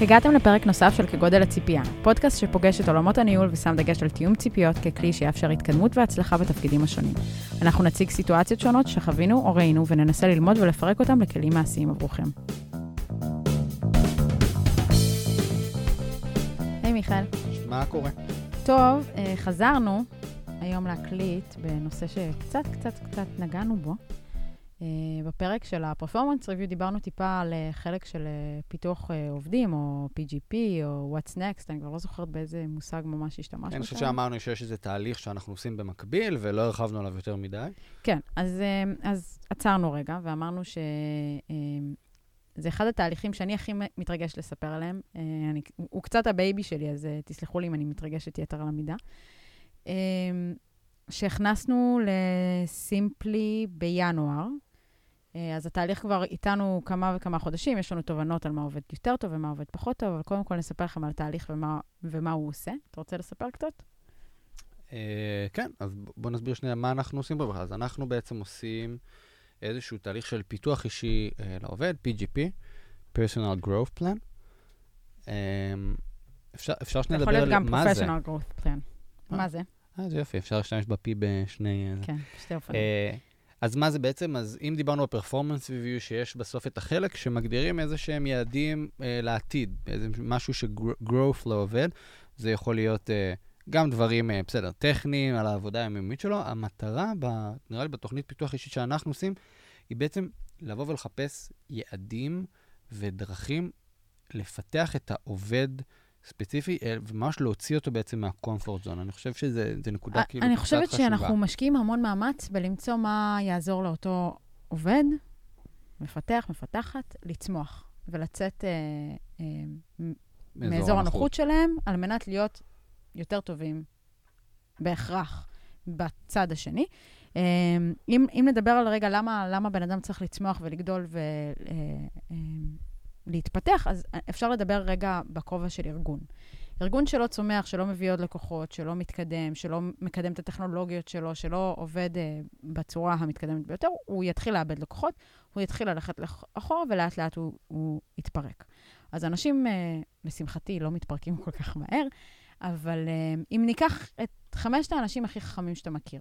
הגעתם לפרק נוסף של כגודל הציפייה, פודקאסט שפוגש את עולמות הניהול ושם דגש על תיאום ציפיות ככלי שיאפשר התקדמות והצלחה בתפקידים השונים. אנחנו נציג סיטואציות שונות שחווינו או ראינו וננסה ללמוד ולפרק אותם לכלים מעשיים עבורכם. היי מיכאל. מה קורה? טוב, אה, חזרנו היום להקליט בנושא שקצת קצת קצת נגענו בו. Uh, בפרק של ה-performance review דיברנו טיפה על uh, חלק של uh, פיתוח עובדים, או PGP, או What's Next, אני כבר לא זוכרת באיזה מושג ממש השתמשנו. אני חושב שאמרנו שיש איזה תהליך שאנחנו עושים במקביל, ולא הרחבנו עליו יותר מדי. כן, אז, אז עצרנו רגע, ואמרנו שזה uh, אחד התהליכים שאני הכי מתרגש לספר עליהם. אני, הוא קצת ה baby שלי, אז תסלחו לי אם אני מתרגשת יתר על המידה. שהכנסנו לסימפלי בינואר, אה, אז התהליך כבר איתנו כמה וכמה חודשים, יש לנו תובנות על מה עובד יותר טוב ומה עובד פחות טוב, אבל קודם כל נספר לכם על התהליך ומה, ומה הוא עושה. אתה רוצה לספר קצת? Uh, כן, אז בואו נסביר שנייה מה אנחנו עושים פה בכלל. אז אנחנו בעצם עושים איזשהו תהליך של פיתוח אישי uh, לעובד, PGP, Personal Growth Plan. אפשר, אפשר שנייה לדבר על מה זה. יכול להיות גם Professional Growth Plan. מה זה? אה, זה יופי, אפשר להשתמש ב-P בשני... כן, בשתי אופנים. אז מה זה בעצם? אז אם דיברנו על פרפורמנס ריוויו, שיש בסוף את החלק שמגדירים איזה שהם יעדים אה, לעתיד, איזה משהו ש-growth לא עובד, זה יכול להיות אה, גם דברים, אה, בסדר, טכניים, על העבודה היומיומית שלו. המטרה, ב, נראה לי בתוכנית פיתוח אישית שאנחנו עושים, היא בעצם לבוא ולחפש יעדים ודרכים לפתח את העובד ספציפי, אה, וממש להוציא אותו בעצם מהקומפורט זון. אני חושב שזו נקודה כאילו קצת חשובה. אני חושבת שאנחנו משקיעים המון מאמץ בלמצוא מה יעזור לאותו עובד, מפתח, מפתחת, לצמוח ולצאת אה, אה, מאזור הנוחות שלהם, על מנת להיות יותר טובים בהכרח בצד השני. אה, אם, אם נדבר על רגע למה, למה בן אדם צריך לצמוח ולגדול ו... אה, אה, להתפתח, אז אפשר לדבר רגע בכובע של ארגון. ארגון שלא צומח, שלא מביא עוד לקוחות, שלא מתקדם, שלא מקדם את הטכנולוגיות שלו, שלא עובד uh, בצורה המתקדמת ביותר, הוא יתחיל לאבד לקוחות, הוא יתחיל ללכת אחורה ולאט לאט הוא, הוא יתפרק. אז אנשים, uh, לשמחתי, לא מתפרקים כל כך מהר, אבל uh, אם ניקח את חמשת האנשים הכי חכמים שאתה מכיר,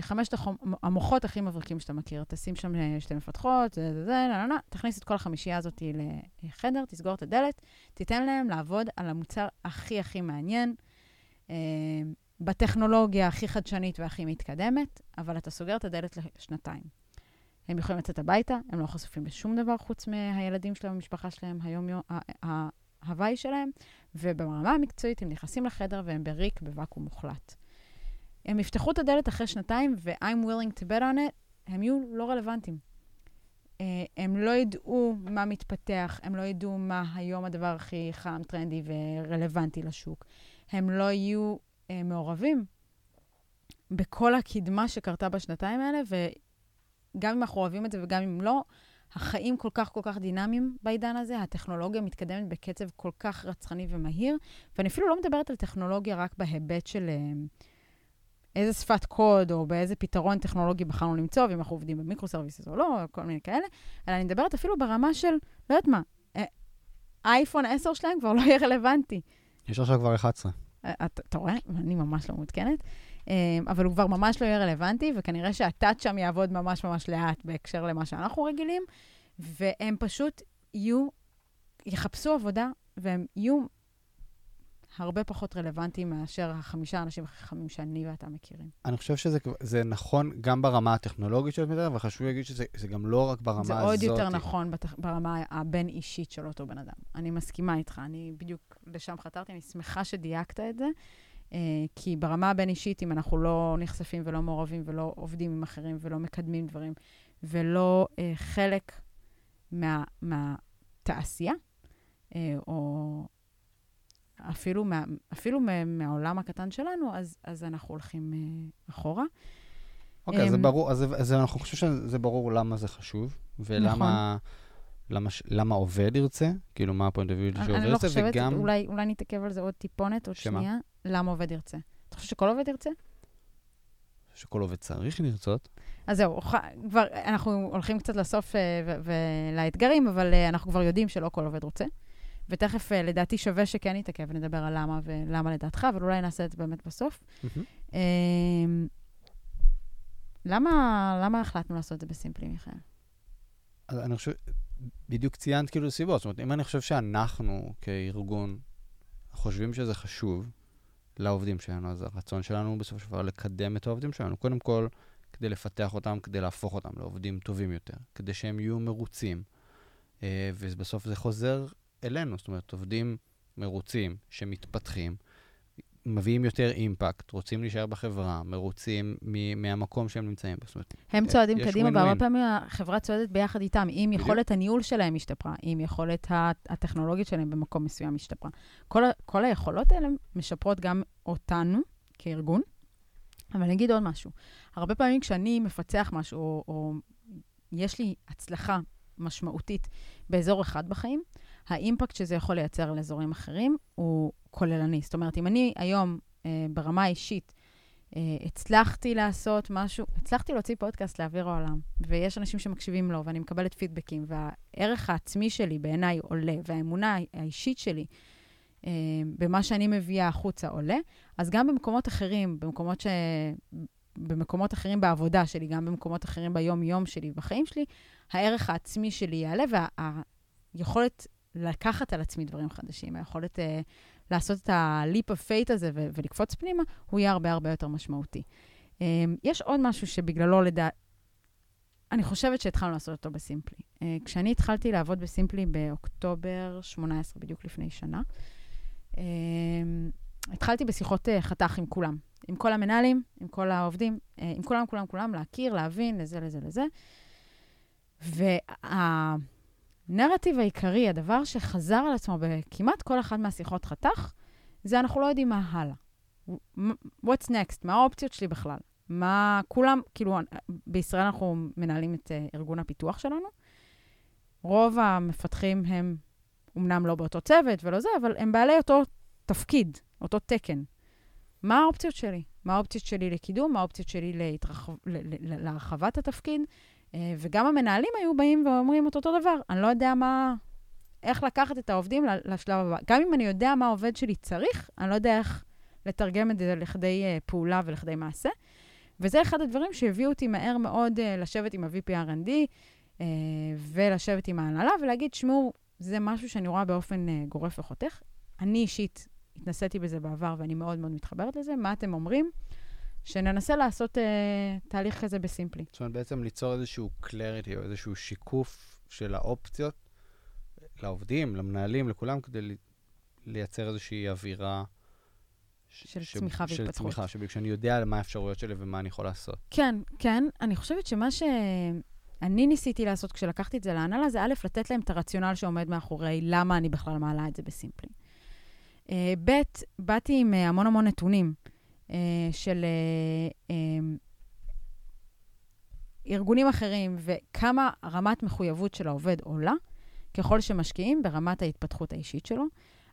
חמשת המוחות הכי מבריקים שאתה מכיר. תשים שם אה, שתי מפתחות, זה, זה, זה, לא, לא, תכניס את כל החמישייה הזאת לחדר, תסגור את הדלת, תיתן להם לעבוד על המוצר הכי הכי מעניין, אה, בטכנולוגיה הכי חדשנית והכי מתקדמת, אבל אתה סוגר את הדלת לשנתיים. הם יכולים לצאת הביתה, הם לא חשופים לשום דבר חוץ מהילדים שלהם, המשפחה שלהם, היום-יום, ההוואי שלהם, וברמה המקצועית הם נכנסים לחדר והם בריק, בוואקום מוחלט. הם יפתחו את הדלת אחרי שנתיים, ו-I'm willing to bet on it, הם יהיו לא רלוונטיים. Uh, הם לא ידעו מה מתפתח, הם לא ידעו מה היום הדבר הכי חם, טרנדי ורלוונטי לשוק. הם לא יהיו uh, מעורבים בכל הקדמה שקרתה בשנתיים האלה, וגם אם אנחנו אוהבים את זה וגם אם לא, החיים כל כך כל כך דינמיים בעידן הזה, הטכנולוגיה מתקדמת בקצב כל כך רצחני ומהיר, ואני אפילו לא מדברת על טכנולוגיה רק בהיבט של... Uh, איזה שפת קוד או באיזה פתרון טכנולוגי בחרנו למצוא, ואם אנחנו עובדים ב microservices או לא, כל מיני כאלה, אלא אני מדברת אפילו ברמה של, לא יודעת מה, אה, אייפון 10 שלהם כבר לא יהיה רלוונטי. יש עכשיו כבר 11. אה, אתה רואה? אני ממש לא מעודכנת. אה, אבל הוא כבר ממש לא יהיה רלוונטי, וכנראה שהטאט שם יעבוד ממש ממש לאט בהקשר למה שאנחנו רגילים, והם פשוט יהיו, יחפשו עבודה, והם יהיו הרבה פחות רלוונטי מאשר החמישה האנשים הכי חכמים שאני ואתה מכירים. אני חושב שזה נכון גם ברמה הטכנולוגית שאת מדברת, וחשוב להגיד שזה גם לא רק ברמה הזאת. זה עוד יותר נכון בתח, ברמה הבין-אישית של אותו בן אדם. אני מסכימה איתך, אני בדיוק לשם חתרתי, אני שמחה שדייקת את זה, אה, כי ברמה הבין-אישית, אם אנחנו לא נחשפים ולא מעורבים ולא עובדים עם אחרים ולא מקדמים דברים, ולא אה, חלק מה, מהתעשייה, אה, או אפילו, מה, אפילו מה, מהעולם הקטן שלנו, אז, אז אנחנו הולכים uh, אחורה. אוקיי, okay, um, זה אמ, ברור, אז, אז אנחנו חושבים שזה ברור למה זה חשוב, ולמה... נכון. למה, למה עובד ירצה? כאילו, מה הפוינט אביו שעובד ירצה, וגם... אני לא חושבת, וגם... אולי, אולי נתעכב על זה עוד טיפונת, עוד שמה? שנייה. למה עובד ירצה? אתה חושב שכל עובד ירצה? שכל עובד צריך לרצות. אז זהו, כבר, אנחנו הולכים קצת לסוף uh, ולאתגרים, אבל uh, אנחנו כבר יודעים שלא כל עובד רוצה. ותכף, אה, לדעתי, שווה שכן נתעכב ונדבר על למה ולמה לדעתך, אבל אולי נעשה את זה באמת בסוף. Mm-hmm. למה, למה החלטנו לעשות את זה בסימפלי, מיכאל? אני חושב, בדיוק ציינת כאילו סיבות. זאת אומרת, אם אני חושב שאנחנו כארגון חושבים שזה חשוב לעובדים שלנו, אז הרצון שלנו הוא בסופו של דבר לקדם את העובדים שלנו. קודם כל, כדי לפתח אותם, כדי להפוך אותם לעובדים טובים יותר, כדי שהם יהיו מרוצים. אה, ובסוף זה חוזר אלינו, זאת אומרת, עובדים מרוצים, שמתפתחים, מביאים יותר אימפקט, רוצים להישאר בחברה, מרוצים מהמקום שהם נמצאים בו. הם צועדים קדימה, והרבה פעמים החברה צועדת ביחד איתם. אם יכולת הניהול שלהם השתפרה, אם יכולת הטכנולוגית שלהם במקום מסוים השתפרה. כל, כל היכולות האלה משפרות גם אותנו כארגון. אבל אני אגיד עוד משהו. הרבה פעמים כשאני מפצח משהו, או, או יש לי הצלחה משמעותית באזור אחד בחיים, האימפקט שזה יכול לייצר לאזורים אחרים הוא כוללני. זאת אומרת, אם אני היום, אה, ברמה האישית, אה, הצלחתי לעשות משהו, הצלחתי להוציא פודקאסט לאוויר העולם, ויש אנשים שמקשיבים לו, ואני מקבלת פידבקים, והערך העצמי שלי בעיניי עולה, והאמונה האישית שלי אה, במה שאני מביאה החוצה עולה, אז גם במקומות אחרים, במקומות ש... במקומות אחרים בעבודה שלי, גם במקומות אחרים ביום-יום שלי, בחיים שלי, הערך העצמי שלי יעלה, והיכולת לקחת על עצמי דברים חדשים, היכולת uh, לעשות את ה-leap of fate הזה ו- ולקפוץ פנימה, הוא יהיה הרבה הרבה יותר משמעותי. Um, יש עוד משהו שבגללו, לדע... אני חושבת שהתחלנו לעשות אותו בסימפלי. Uh, כשאני התחלתי לעבוד בסימפלי באוקטובר 18, בדיוק לפני שנה, uh, התחלתי בשיחות uh, חתך עם כולם, עם כל המנהלים, עם כל העובדים, uh, עם כולם, כולם, כולם, להכיר, להבין, לזה, לזה, לזה. וה... הנרטיב העיקרי, הדבר שחזר על עצמו בכמעט כל אחת מהשיחות חתך, זה אנחנו לא יודעים מה הלאה. What's next? מה האופציות שלי בכלל? מה כולם, כאילו, בישראל אנחנו מנהלים את uh, ארגון הפיתוח שלנו. רוב המפתחים הם אמנם לא באותו צוות ולא זה, אבל הם בעלי אותו תפקיד, אותו תקן. מה האופציות שלי? מה האופציות שלי לקידום? מה האופציות שלי להתרחב, להרחבת התפקיד? אה, וגם המנהלים היו באים ואומרים את אותו דבר. אני לא יודע מה, איך לקחת את העובדים לשלב הבא. גם אם אני יודע מה העובד שלי צריך, אני לא יודע איך לתרגם את זה לכדי uh, פעולה ולכדי מעשה. וזה אחד הדברים שהביאו אותי מהר מאוד uh, לשבת עם ה-VP R&D uh, ולשבת עם ההנהלה ולהגיד, תשמעו, זה משהו שאני רואה באופן גורף וחותך. אני אישית התנסיתי בזה בעבר ואני מאוד מאוד מתחברת לזה. מה אתם אומרים? שננסה לעשות אה, תהליך כזה בסימפלי. זאת אומרת, בעצם ליצור איזשהו קלריטי או איזשהו שיקוף של האופציות לעובדים, למנהלים, לכולם, כדי לייצר איזושהי אווירה... של ש... צמיחה של והתפתחות. של צמיחה, שאני יודע מה האפשרויות שלי ומה אני יכול לעשות. כן, כן. אני חושבת שמה שאני ניסיתי לעשות כשלקחתי את זה להנהלה, זה א', לתת להם את הרציונל שעומד מאחורי למה אני בכלל מעלה את זה בסימפלי. Uh, ב', באתי עם uh, המון המון נתונים. אה, של אה, אה, ארגונים אחרים וכמה רמת מחויבות של העובד עולה, ככל שמשקיעים ברמת ההתפתחות האישית שלו.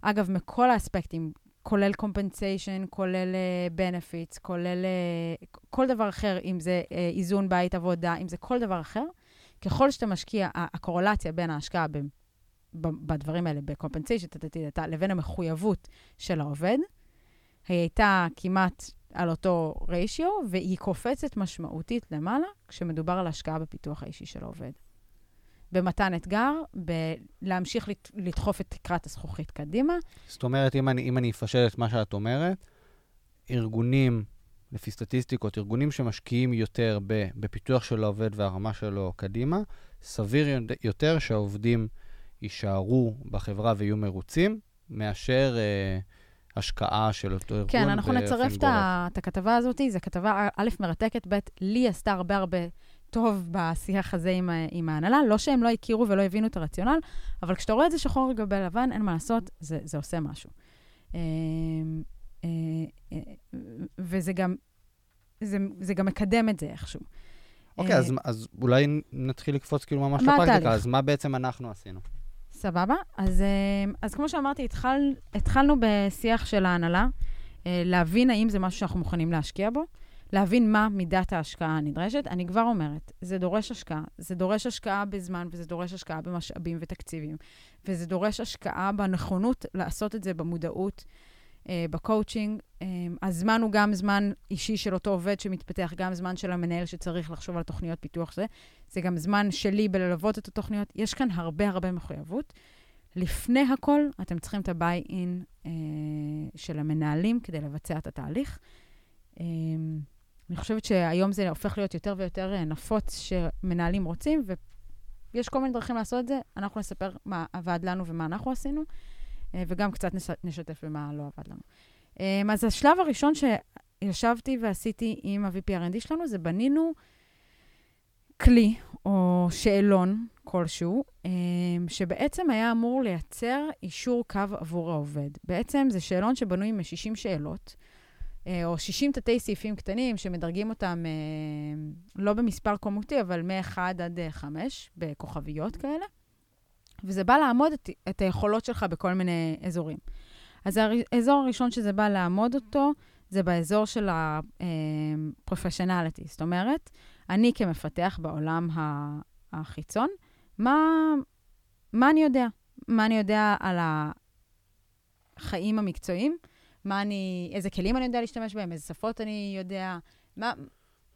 אגב, מכל האספקטים, כולל compensation, כולל benefits, כולל כל דבר אחר, אם זה איזון בית עבודה, אם זה כל דבר אחר, ככל שאתה משקיע, הקורולציה בין ההשקעה בדברים האלה, ב-compensation, לבין המחויבות של העובד, היא הייתה כמעט על אותו ריישיו, והיא קופצת משמעותית למעלה כשמדובר על השקעה בפיתוח האישי של העובד. במתן אתגר, בלהמשיך לדחוף את תקרת הזכוכית קדימה. זאת אומרת, אם אני, אם אני אפשט את מה שאת אומרת, ארגונים, לפי סטטיסטיקות, ארגונים שמשקיעים יותר בפיתוח של העובד והרמה שלו קדימה, סביר יותר שהעובדים יישארו בחברה ויהיו מרוצים, מאשר... אה, השקעה של אותו ארגון. כן, אנחנו נצרף את הכתבה הזאת, זו כתבה א', מרתקת, ב', לי עשתה הרבה הרבה טוב בשיח הזה עם, עם ההנהלה. לא שהם לא הכירו ולא הבינו את הרציונל, אבל כשאתה רואה את זה שחור על גבי לבן, אין מה לעשות, זה, זה עושה משהו. אמ, אה, אה, וזה גם, זה, זה גם מקדם את זה איכשהו. אוקיי, אז, אה, אז אולי נתחיל לקפוץ כאילו ממש לפרקטיקה. אז מה בעצם אנחנו עשינו? סבבה. אז, אה, אז כמו שאמרתי, התחל, התחלנו בשיח של ההנהלה, אה, להבין האם זה משהו שאנחנו מוכנים להשקיע בו, להבין מה מידת ההשקעה הנדרשת. אני כבר אומרת, זה דורש השקעה. זה דורש השקעה בזמן, וזה דורש השקעה במשאבים ותקציבים. וזה דורש השקעה בנכונות לעשות את זה במודעות, בקואוצ'ינג. אה, הזמן הוא גם זמן אישי של אותו עובד שמתפתח, גם זמן של המנהל שצריך לחשוב על תוכניות פיתוח זה. זה גם זמן שלי בללוות את התוכניות. יש כאן הרבה הרבה מחויבות. לפני הכל, אתם צריכים את ה-buy-in אה, של המנהלים כדי לבצע את התהליך. אה, אני חושבת שהיום זה הופך להיות יותר ויותר אה, נפוץ שמנהלים רוצים, ויש כל מיני דרכים לעשות את זה. אנחנו נספר מה עבד לנו ומה אנחנו עשינו, אה, וגם קצת נשתף במה לא עבד לנו. אה, אז השלב הראשון שישבתי ועשיתי עם ה-VPRND שלנו, זה בנינו כלי או שאלון כלשהו, שבעצם היה אמור לייצר אישור קו עבור העובד. בעצם זה שאלון שבנוי מ-60 שאלות. אה, או 60 תתי סעיפים קטנים שמדרגים אותם אה, לא במספר כמותי, אבל מ-1 עד 5, אה, בכוכביות כאלה. וזה בא לעמוד את, את היכולות שלך בכל מיני אזורים. אז האזור הראשון שזה בא לעמוד אותו, זה באזור של ה-professionality. זאת אומרת, אני כמפתח בעולם החיצון, מה, מה אני יודע? מה אני יודע על החיים המקצועיים? מה אני, איזה כלים אני יודע להשתמש בהם, איזה שפות אני יודע, מה...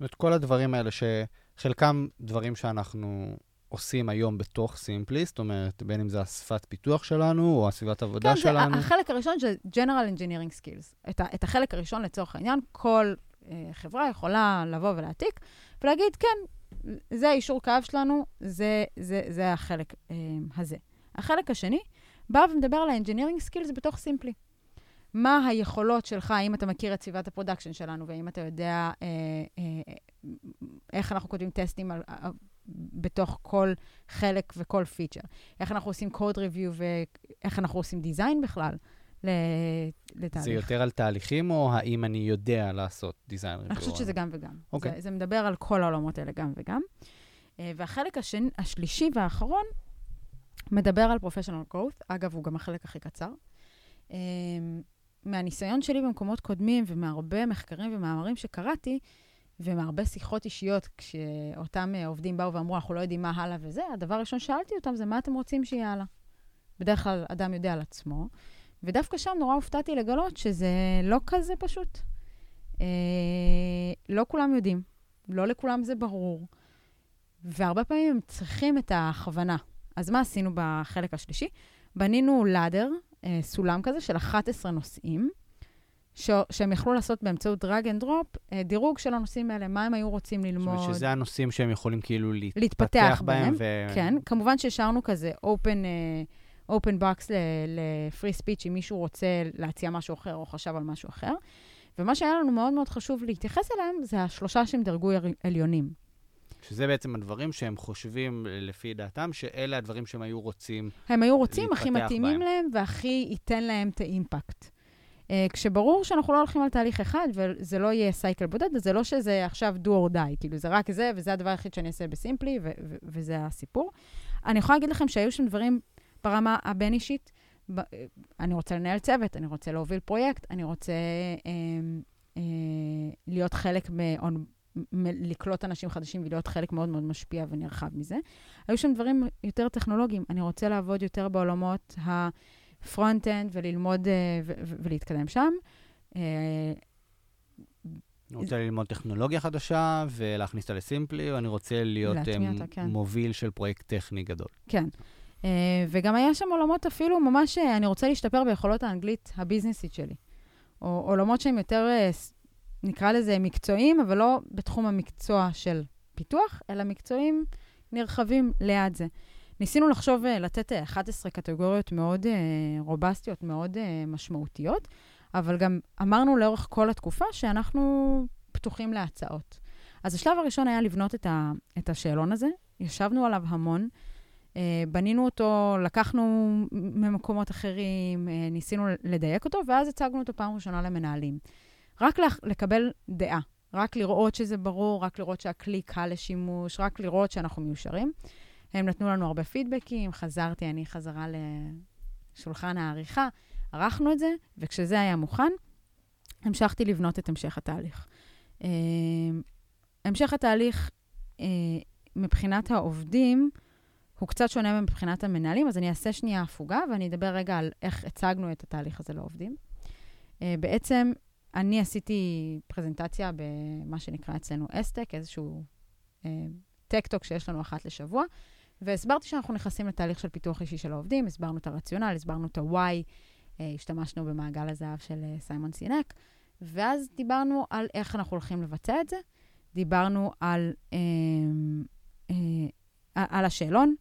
את כל הדברים האלה, שחלקם דברים שאנחנו עושים היום בתוך סימפלי, זאת אומרת, בין אם זה השפת פיתוח שלנו, או הסביבת עבודה כן, שלנו. כן, החלק הראשון זה General Engineering Skills. את, את החלק הראשון, לצורך העניין, כל אה, חברה יכולה לבוא ולהעתיק, ולהגיד, כן, זה האישור קו שלנו, זה, זה, זה החלק אה, הזה. החלק השני בא ומדבר על ה-Engineering Skills בתוך Simply. מה היכולות שלך, האם אתה מכיר את סביבת ה production שלנו, והאם אתה יודע אה, אה, איך אנחנו כותבים טסטים על, אה, בתוך כל חלק וכל feature. איך אנחנו עושים code review ואיך אנחנו עושים design בכלל לתהליך. זה יותר על תהליכים, או האם אני יודע לעשות דיזיין review? אני חושבת שזה גם וגם. Okay. אוקיי. זה, זה מדבר על כל העולמות האלה גם וגם. אה, והחלק השני, השלישי והאחרון מדבר על professional growth. אגב, הוא גם החלק הכי קצר. אה, מהניסיון שלי במקומות קודמים ומהרבה מחקרים ומאמרים שקראתי, ומהרבה שיחות אישיות, כשאותם אה, עובדים באו ואמרו, אנחנו לא יודעים מה הלאה וזה, הדבר הראשון שאלתי אותם זה, מה אתם רוצים שיהיה הלאה? בדרך כלל אדם יודע על עצמו, ודווקא שם נורא הופתעתי לגלות שזה לא כזה פשוט. אה, לא כולם יודעים, לא לכולם זה ברור, והרבה פעמים הם צריכים את ההכוונה. אז מה עשינו בחלק השלישי? בנינו ladder אה, סולם כזה של 11 נושאים, ש... שהם יכלו לעשות באמצעות drag and drop, דירוג של הנושאים האלה, מה הם היו רוצים ללמוד. זאת אומרת שזה הנושאים שהם יכולים כאילו להתפתח, להתפתח בהם. ו... כן, כמובן שהשארנו כזה open, uh, open box לפרי ספיץ', אם מישהו רוצה להציע משהו אחר או חשב על משהו אחר. ומה שהיה לנו מאוד מאוד חשוב להתייחס אליהם, זה השלושה שהם דרגו עליונים. שזה בעצם הדברים שהם חושבים, לפי דעתם, שאלה הדברים שהם היו רוצים הם היו רוצים, הכי מתאימים בהם. להם והכי ייתן להם את האימפקט. Uh, כשברור שאנחנו לא הולכים על תהליך אחד, וזה לא יהיה סייקל בודד, וזה לא שזה עכשיו do or die, כאילו זה רק זה, וזה הדבר היחיד שאני אעשה בסימפלי, וזה הסיפור. אני יכולה להגיד לכם שהיו שם דברים ברמה הבין-אישית. ב- אני רוצה לנהל צוות, אני רוצה להוביל פרויקט, אני רוצה אה, אה, להיות חלק מ- לקלוט אנשים חדשים ולהיות חלק מאוד מאוד משפיע ונרחב מזה. היו שם דברים יותר טכנולוגיים. אני רוצה לעבוד יותר בעולמות ה front-end וללמוד אה, ולהתקדם שם. אה, אני רוצה ללמוד טכנולוגיה חדשה ולהכניס אותה לסימפלי, או אני רוצה להיות אה, אותה, כן. מוביל של פרויקט טכני גדול. כן. וגם היה שם עולמות אפילו ממש, אני רוצה להשתפר ביכולות האנגלית הביזנסית שלי. או עולמות שהם יותר נקרא לזה מקצועיים, אבל לא בתחום המקצוע של פיתוח, אלא מקצועיים נרחבים ליד זה. ניסינו לחשוב, אה, לתת 11 אה, קטגוריות מאוד אה, רובסטיות, מאוד משמעותיות, אבל גם אמרנו לאורך כל התקופה שאנחנו פתוחים להצעות. אז השלב הראשון היה לבנות את, ה, את השאלון הזה, ישבנו עליו המון, בנינו אותו, לקחנו ממקומות אחרים, ניסינו לדייק אותו, ואז הצגנו אותו פעם ראשונה למנהלים. רק לקבל דעה, רק לראות שזה ברור, רק לראות שהכלי קל לשימוש, רק לראות שאנחנו מיושרים. הם נתנו לנו הרבה פידבקים, חזרתי אני חזרה לשולחן העריכה, ערכנו את זה, וכשזה היה מוכן, המשכתי לבנות את המשך התהליך. אה, המשך התהליך אה, מבחינת העובדים הוא קצת שונה מבחינת המנהלים, אז אני אעשה שנייה הפוגה ואני אדבר רגע על איך הצגנו את התהליך הזה לעובדים. אה, בעצם, אני עשיתי פרזנטציה במה שנקרא אצלנו אסטק, איזשהו tech talk שיש לנו אחת לשבוע, והסברתי שאנחנו נכנסים לתהליך של פיתוח אישי של העובדים, הסברנו את הרציונל, הסברנו את ה-why, השתמשנו במעגל הזהב של סיימון סינק, ואז דיברנו על איך אנחנו הולכים לבצע את זה. דיברנו על, אה, אה, על השאלון,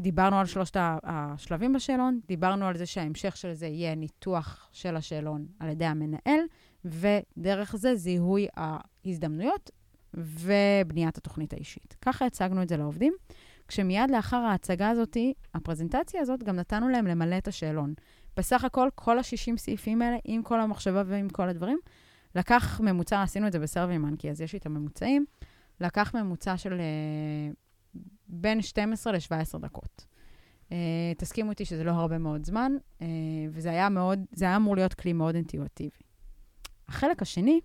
דיברנו על שלושת השלבים בשאלון, דיברנו על זה שההמשך של זה יהיה ניתוח של השאלון על ידי המנהל, ודרך זה זיהוי ההזדמנויות ובניית התוכנית האישית. ככה הצגנו את זה לעובדים, כשמיד לאחר ההצגה הזאת, הפרזנטציה הזאת, גם נתנו להם למלא את השאלון. בסך הכל, כל ה-60 סעיפים האלה, עם כל המחשבה ועם כל הדברים, לקח ממוצע, עשינו את זה בסרבי מנקי, אז יש לי את הממוצעים, לקח ממוצע של uh, בין 12 ל-17 דקות. Uh, תסכימו איתי שזה לא הרבה מאוד זמן, uh, וזה היה מאוד, היה אמור להיות כלי מאוד אינטואיטיבי. החלק השני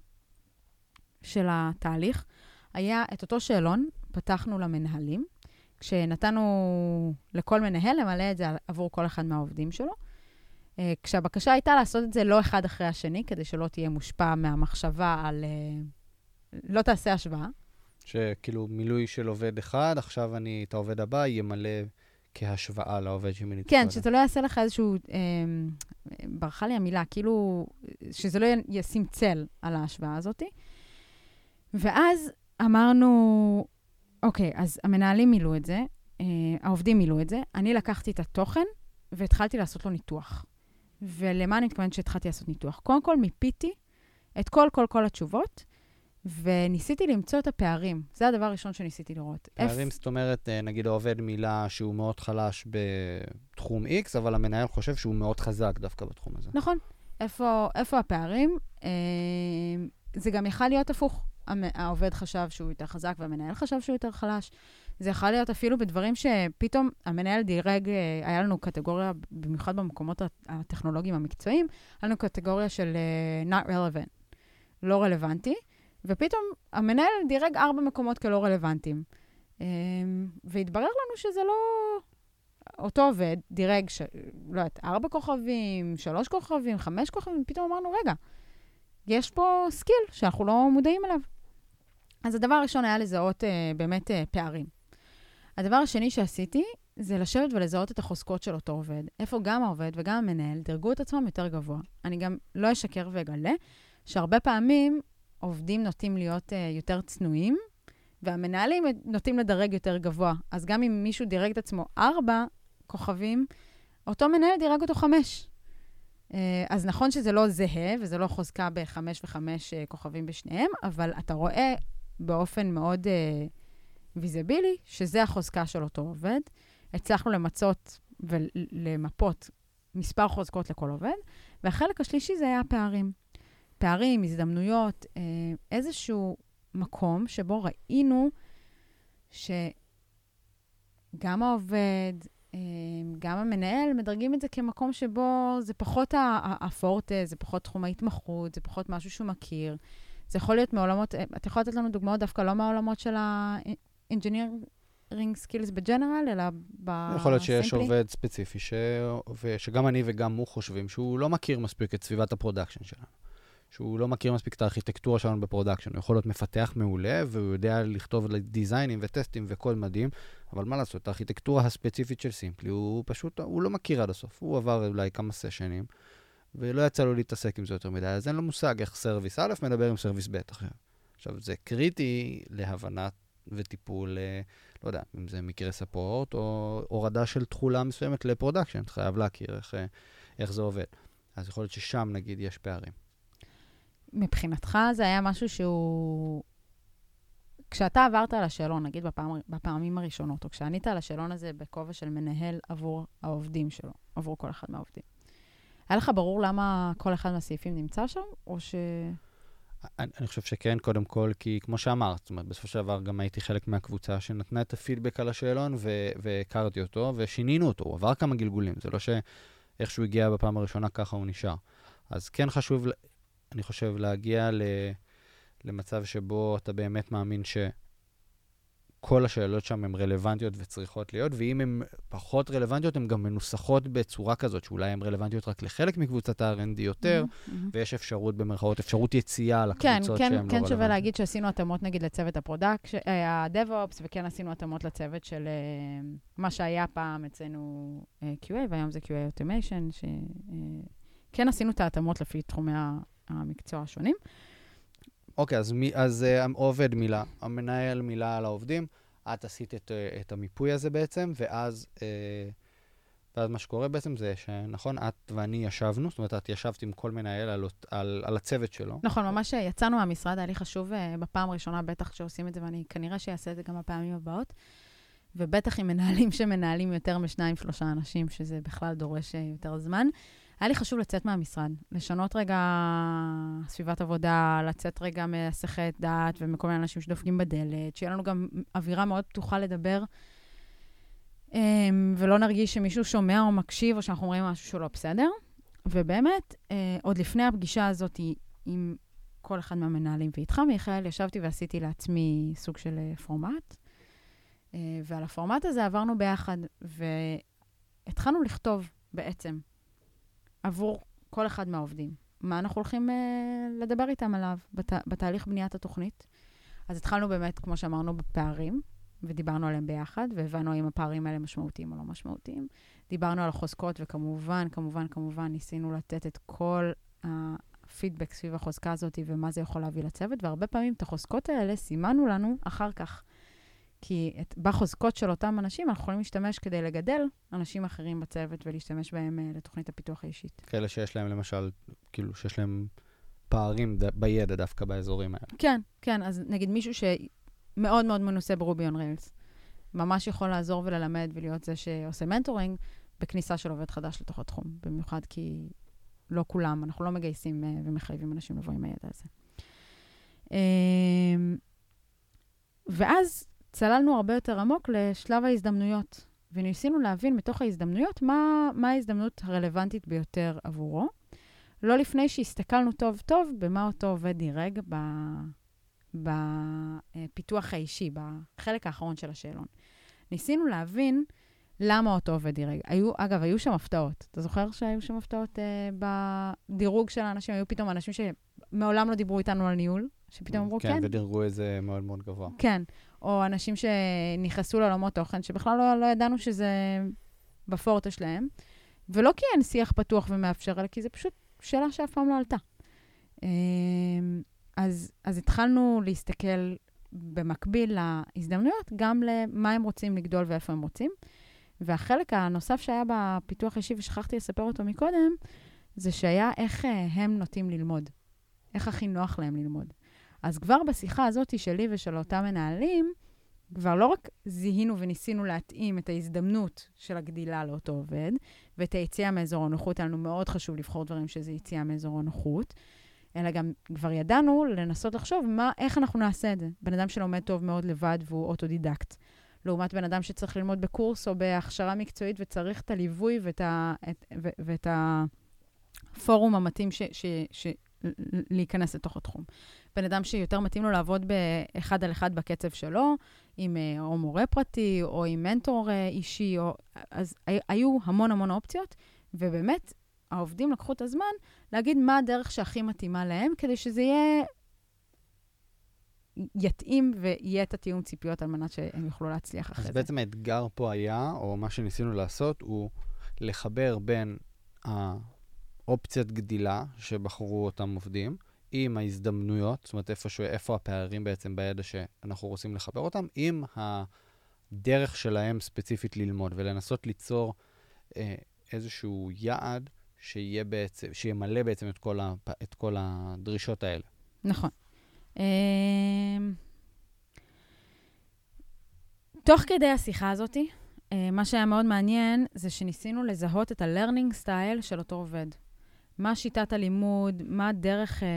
של התהליך היה את אותו שאלון, פתחנו למנהלים, כשנתנו לכל מנהל למלא את זה עבור כל אחד מהעובדים שלו. אה, כשהבקשה הייתה לעשות את זה לא אחד אחרי השני, כדי שלא תהיה מושפע מהמחשבה על... אה, לא תעשה השוואה. שכאילו מילוי של עובד אחד, עכשיו אני, את העובד הבא, ימלא כהשוואה לעובד שמילאתי כן, שזה לא יעשה לך איזשהו... אה, ברחה לי המילה, כאילו, שזה לא ישים צל על ההשוואה הזאת. ואז אמרנו, אוקיי, אז המנהלים מילאו את זה, אה, העובדים מילאו את זה, אני לקחתי את התוכן והתחלתי לעשות לו ניתוח. ולמה אני מתכוונת שהתחלתי לעשות ניתוח? קודם כל, מיפיתי את כל, כל, כל התשובות, וניסיתי למצוא את הפערים. זה הדבר הראשון שניסיתי לראות. פערים, F... זאת אומרת, אה, נגיד העובד מילה שהוא מאוד חלש בתחום X, אבל המנהל חושב שהוא מאוד חזק דווקא בתחום הזה. נכון. איפה, איפה הפערים? אה, זה גם יכל להיות הפוך. העובד חשב שהוא יותר חזק והמנהל חשב שהוא יותר חלש. זה יכול להיות אפילו בדברים שפתאום המנהל דירג, אה, היה לנו קטגוריה, במיוחד במקומות הטכנולוגיים המקצועיים, היה לנו קטגוריה של uh, not relevant, לא רלוונטי, ופתאום המנהל דירג ארבע מקומות כלא רלוונטיים. Um, והתברר לנו שזה לא... אותו עובד דירג, ש... לא יודעת, ארבע כוכבים, שלוש כוכבים, חמש כוכבים, פתאום אמרנו, רגע, יש פה skill שאנחנו לא מודעים אליו. אז הדבר הראשון היה לזהות uh, באמת uh, פערים. הדבר השני שעשיתי, זה לשבת ולזהות את החוזקות של אותו עובד. איפה גם העובד וגם המנהל דירגו את עצמם יותר גבוה. אני גם לא אשקר ואגלה שהרבה פעמים עובדים נוטים להיות uh, יותר צנועים, והמנהלים נוטים לדרג יותר גבוה. אז גם אם מישהו דירג את עצמו ארבע כוכבים, אותו מנהל דירג אותו חמש. Uh, אז נכון שזה לא זהה, וזה לא חוזקה בחמש וחמש uh, כוכבים בשניהם, אבל אתה רואה באופן מאוד... Uh, ויזיבילי, שזה החוזקה של אותו עובד. הצלחנו למצות ולמפות מספר חוזקות לכל עובד, והחלק השלישי זה היה הפערים. פערים, הזדמנויות, אה, איזשהו מקום שבו ראינו שגם העובד, אה, גם המנהל מדרגים את זה כמקום שבו זה פחות הפורטה, זה פחות תחום ההתמחות, זה פחות משהו שהוא מכיר. זה יכול להיות מעולמות, אה, אתה יכול לתת לנו דוגמאות דווקא לא מהעולמות של engineering skills בג'נרל, אלא ב... יכול להיות שיש עובד ספציפי, ש... שגם אני וגם הוא חושבים שהוא לא מכיר מספיק את סביבת ה production שלנו. שהוא לא מכיר מספיק את הארכיטקטורה שלנו ב production. הוא יכול להיות מפתח מעולה, והוא יודע לכתוב דיזיינים וטסטים וקוד מדהים, אבל מה לעשות, הארכיטקטורה הספציפית של Simply, הוא פשוט, הוא לא מכיר עד הסוף. הוא עבר אולי כמה סשנים, ולא יצא לו להתעסק עם זה יותר מדי, אז אין לו מושג איך service א' מדבר עם service ב' אחר. עכשיו, זה קריטי להבנת וטיפול, אה, לא יודע, אם זה מקרה support או הורדה של תכולה מסוימת ל production, חייב להכיר איך, אה, איך זה עובד. אז יכול להיות ששם, נגיד, יש פערים. מבחינתך זה היה משהו שהוא... כשאתה עברת על השאלון, נגיד בפעם, בפעמים הראשונות, או כשענית על השאלון הזה בכובע של מנהל עבור העובדים שלו, עבור כל אחד מהעובדים, היה לך ברור למה כל אחד מהסעיפים נמצא שם, או ש... אני, אני חושב שכן, קודם כל, כי כמו שאמרת, זאת אומרת, בסופו של דבר גם הייתי חלק מהקבוצה שנתנה את הפידבק על השאלון, והכרתי אותו, ושינינו אותו, הוא עבר כמה גלגולים, זה לא שאיך שהוא הגיע בפעם הראשונה, ככה הוא נשאר. אז כן חשוב, אני חושב, להגיע ל... למצב שבו אתה באמת מאמין ש... כל השאלות שם הן רלוונטיות וצריכות להיות, ואם הן פחות רלוונטיות, הן גם מנוסחות בצורה כזאת, שאולי הן רלוונטיות רק לחלק מקבוצת ה-R&D יותר, mm-hmm. ויש אפשרות במרכאות, אפשרות יציאה לקבוצות כן, כן, שהן כן, לא רלוונטיות. כן, שווה להגיד שעשינו התאמות נגיד לצוות ה product, אה, ה-DevOps, וכן עשינו התאמות לצוות של אה, מה שהיה פעם אצלנו אה, QA, והיום זה QA Automation, שכן אה, עשינו את ההתאמות לפי תחומי המקצוע השונים. אוקיי, אז, מי, אז אה, עובד מילא, המנהל מילא על העובדים, את עשית את, אה, את המיפוי הזה בעצם, ואז, אה, ואז מה שקורה בעצם זה שנכון, את ואני ישבנו, זאת אומרת, את ישבת עם כל מנהל על, על, על הצוות שלו. נכון, ממש יצאנו מהמשרד, היה לי חשוב uh, בפעם הראשונה, בטח שעושים את זה, ואני כנראה שאעשה את זה גם בפעמים הבאות. ובטח עם מנהלים שמנהלים יותר משניים, שלושה אנשים, שזה בכלל דורש יותר זמן. היה לי חשוב לצאת מהמשרד, לשנות רגע סביבת עבודה, לצאת רגע מהסחת דעת ומכל מיני אנשים שדופקים בדלת, שיהיה לנו גם אווירה מאוד פתוחה לדבר, אמ, ולא נרגיש שמישהו שומע או מקשיב, או שאנחנו אומרים משהו שהוא לא בסדר. ובאמת, אה, עוד לפני הפגישה הזאת עם כל אחד מהמנהלים ואיתך, מיכאל, ישבתי ועשיתי לעצמי סוג של אה, פורמט, אה, ועל הפורמט הזה עברנו ביחד, והתחלנו לכתוב בעצם. עבור כל אחד מהעובדים. מה אנחנו הולכים uh, לדבר איתם עליו בת, בתהליך בניית התוכנית? אז התחלנו באמת, כמו שאמרנו, בפערים, ודיברנו עליהם ביחד, והבנו האם הפערים האלה משמעותיים או לא משמעותיים. דיברנו על החוזקות, וכמובן, כמובן, כמובן, ניסינו לתת את כל הפידבק סביב החוזקה הזאת ומה זה יכול להביא לצוות, והרבה פעמים את החוזקות האלה סימנו לנו אחר כך. כי את, בחוזקות של אותם אנשים, אנחנו יכולים להשתמש כדי לגדל אנשים אחרים בצוות ולהשתמש בהם uh, לתוכנית הפיתוח האישית. כאלה שיש להם למשל, כאילו, שיש להם פערים ד... בידע דווקא באזורים האלה. כן, כן. אז נגיד מישהו שמאוד מאוד מנוסה ברובי און ריילס, ממש יכול לעזור וללמד ולהיות זה שעושה מנטורינג בכניסה של עובד חדש לתוך התחום. במיוחד כי לא כולם, אנחנו לא מגייסים uh, ומחייבים אנשים לבוא עם הידע הזה. Uh, ואז צללנו הרבה יותר עמוק לשלב ההזדמנויות, וניסינו להבין מתוך ההזדמנויות מה, מה ההזדמנות הרלוונטית ביותר עבורו. לא לפני שהסתכלנו טוב-טוב במה אותו עובד דירג בפיתוח האישי, בחלק האחרון של השאלון. ניסינו להבין למה אותו עובד דירג. היו, אגב, היו שם הפתעות. אתה זוכר שהיו שם הפתעות אה, בדירוג של האנשים? היו פתאום אנשים שמעולם לא דיברו איתנו על ניהול, שפתאום אמרו כן. כן, ודירגו איזה מאוד מאוד גבוה. כן. או אנשים שנכנסו לעולמות תוכן, שבכלל לא, לא ידענו שזה בפורטה שלהם. ולא כי אין שיח פתוח ומאפשר, אלא כי זו פשוט שאלה שאף פעם לא עלתה. אמ, אז, אז התחלנו להסתכל במקביל להזדמנויות, גם למה הם רוצים לגדול ואיפה הם רוצים. והחלק הנוסף שהיה בפיתוח אישי, ושכחתי לספר אותו מקודם, זה שהיה איך אה, הם נוטים ללמוד. איך הכי נוח להם ללמוד. אז כבר בשיחה הזאת שלי ושל אותם מנהלים, כבר לא רק זיהינו וניסינו להתאים את ההזדמנות של הגדילה לאותו עובד, ואת היציאה מאזור הנוחות, היה לנו מאוד חשוב לבחור דברים שזה יציאה מאזור הנוחות, אלא גם כבר ידענו לנסות לחשוב מה, איך אנחנו נעשה את זה. בן אדם שלומד טוב מאוד לבד והוא אוטודידקט. לעומת בן אדם שצריך ללמוד בקורס או בהכשרה מקצועית וצריך את הליווי ואת, ה, את, ו, ואת הפורום המתאים ש, ש, ש, להיכנס לתוך התחום. בן אדם שיותר מתאים לו לעבוד באחד על אחד בקצב שלו, עם אה, או מורה פרטי, או עם מנטור אה, אישי, או... אז היו המון המון אופציות, ובאמת, העובדים לקחו את הזמן להגיד מה הדרך שהכי מתאימה להם, כדי שזה יהיה... יתאים ויהיה את התיאום ציפיות על מנת שהם יוכלו להצליח אחרי זה. אז בעצם האתגר פה היה, או מה שניסינו לעשות, הוא לחבר בין האופציית גדילה שבחרו אותם עובדים, עם ההזדמנויות, זאת אומרת, איפה, איפה הפערים בעצם בידע שאנחנו רוצים לחבר אותם, עם הדרך שלהם ספציפית ללמוד, ולנסות ליצור אה, איזשהו יעד שיהיה בעצם, שימלא בעצם את כל, ה, את כל הדרישות האלה. נכון. אה, תוך כדי השיחה הזאת, אה, מה שהיה מאוד מעניין זה שניסינו לזהות את ה-learning style של אותו עובד. מה שיטת הלימוד, מה הדרך... אה,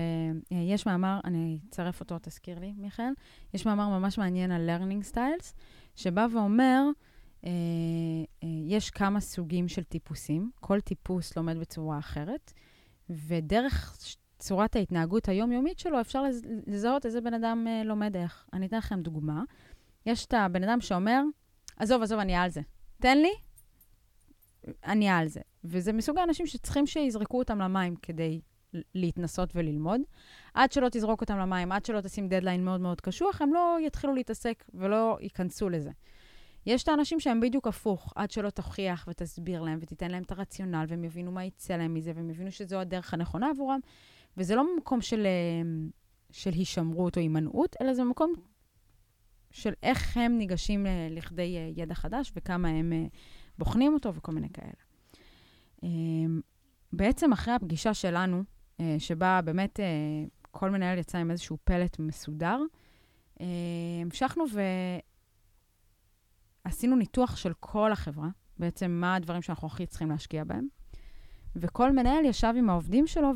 אה, יש מאמר, אני אצרף אותו, תזכיר לי, מיכאל. יש מאמר ממש מעניין על learning styles, שבא ואומר, אה, אה, יש כמה סוגים של טיפוסים, כל טיפוס לומד בצורה אחרת, ודרך צורת ההתנהגות היומיומית שלו, אפשר לזהות איזה בן אדם אה, לומד איך. אני אתן לכם דוגמה. יש את הבן אדם שאומר, עזוב, עזוב, אני על זה. תן לי, אני על זה. וזה מסוג האנשים שצריכים שיזרקו אותם למים כדי להתנסות וללמוד. עד שלא תזרוק אותם למים, עד שלא תשים דדליין מאוד מאוד קשוח, הם לא יתחילו להתעסק ולא ייכנסו לזה. יש את האנשים שהם בדיוק הפוך, עד שלא תוכיח ותסביר להם ותיתן להם את הרציונל, והם יבינו מה יצא להם מזה, והם יבינו שזו הדרך הנכונה עבורם. וזה לא ממקום של, אה, של הישמרות או הימנעות, אלא זה מקום של איך הם ניגשים אה, לכדי אה, ידע חדש וכמה הם בוחנים אותו וכל מיני כאלה. בעצם אחרי הפגישה שלנו, שבה באמת כל מנהל יצא עם איזשהו פלט מסודר, המשכנו ועשינו ניתוח של כל החברה, בעצם מה הדברים שאנחנו הכי צריכים להשקיע בהם. וכל מנהל ישב עם העובדים שלו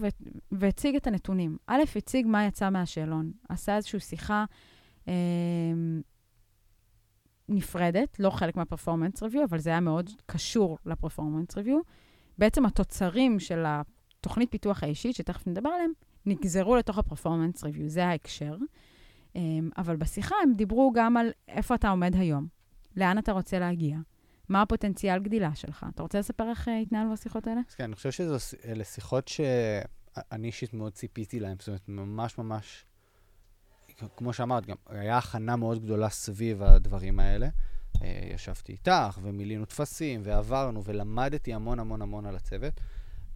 והציג את הנתונים. א', הציג מה יצא מהשאלון, עשה איזושהי שיחה אה, נפרדת, לא חלק מהפרפורמנס ריוויו, אבל זה היה מאוד קשור לפרפורמנס ריוויו. בעצם התוצרים של התוכנית פיתוח האישית, שתכף נדבר עליהם, נגזרו לתוך הפרפורמנס ריוויו, זה ההקשר. אה, אבל בשיחה הם דיברו גם על איפה אתה עומד היום, לאן אתה רוצה להגיע. מה הפוטנציאל גדילה שלך? אתה רוצה לספר איך אה, התנהלו השיחות האלה? כן, אני חושב שאלה שיחות שאני אישית מאוד ציפיתי להן. זאת אומרת, ממש ממש, כמו שאמרת, גם היה הכנה מאוד גדולה סביב הדברים האלה. אה, ישבתי איתך, ומילינו טפסים, ועברנו, ולמדתי המון המון המון על הצוות.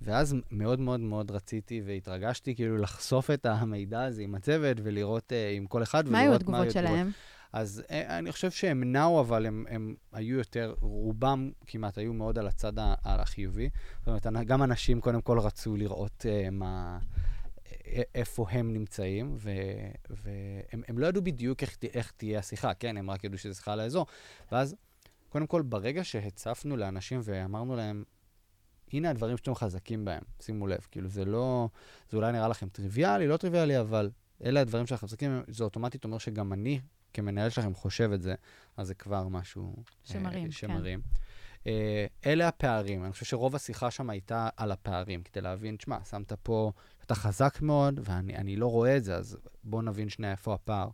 ואז מאוד מאוד מאוד רציתי והתרגשתי כאילו לחשוף את המידע הזה עם הצוות ולראות uh, עם כל אחד. מה היו התגובות שלהם? אז אה, אני חושב שהם נעו, אבל הם, הם היו יותר, רובם כמעט היו מאוד על הצד החיובי. זאת אומרת, גם אנשים קודם כל רצו לראות uh, מה, איפה הם נמצאים, והם לא ידעו בדיוק איך, איך תהיה השיחה, כן? הם רק ידעו שזו שיחה על האזור. ואז, קודם כל, ברגע שהצפנו לאנשים ואמרנו להם, הנה הדברים שאתם חזקים בהם, שימו לב. כאילו, זה לא, זה אולי נראה לכם טריוויאלי, לא טריוויאלי, אבל אלה הדברים שאנחנו חזקים, זה אוטומטית אומר שגם אני כמנהל שלכם חושב את זה, אז זה כבר משהו... אה, שמרים, uh, שמרים. כן. Uh, אלה הפערים. אני חושב שרוב השיחה שם הייתה על הפערים, כדי להבין, תשמע, שמת פה, אתה חזק מאוד, ואני לא רואה את זה, אז בואו נבין שנייה איפה הפער.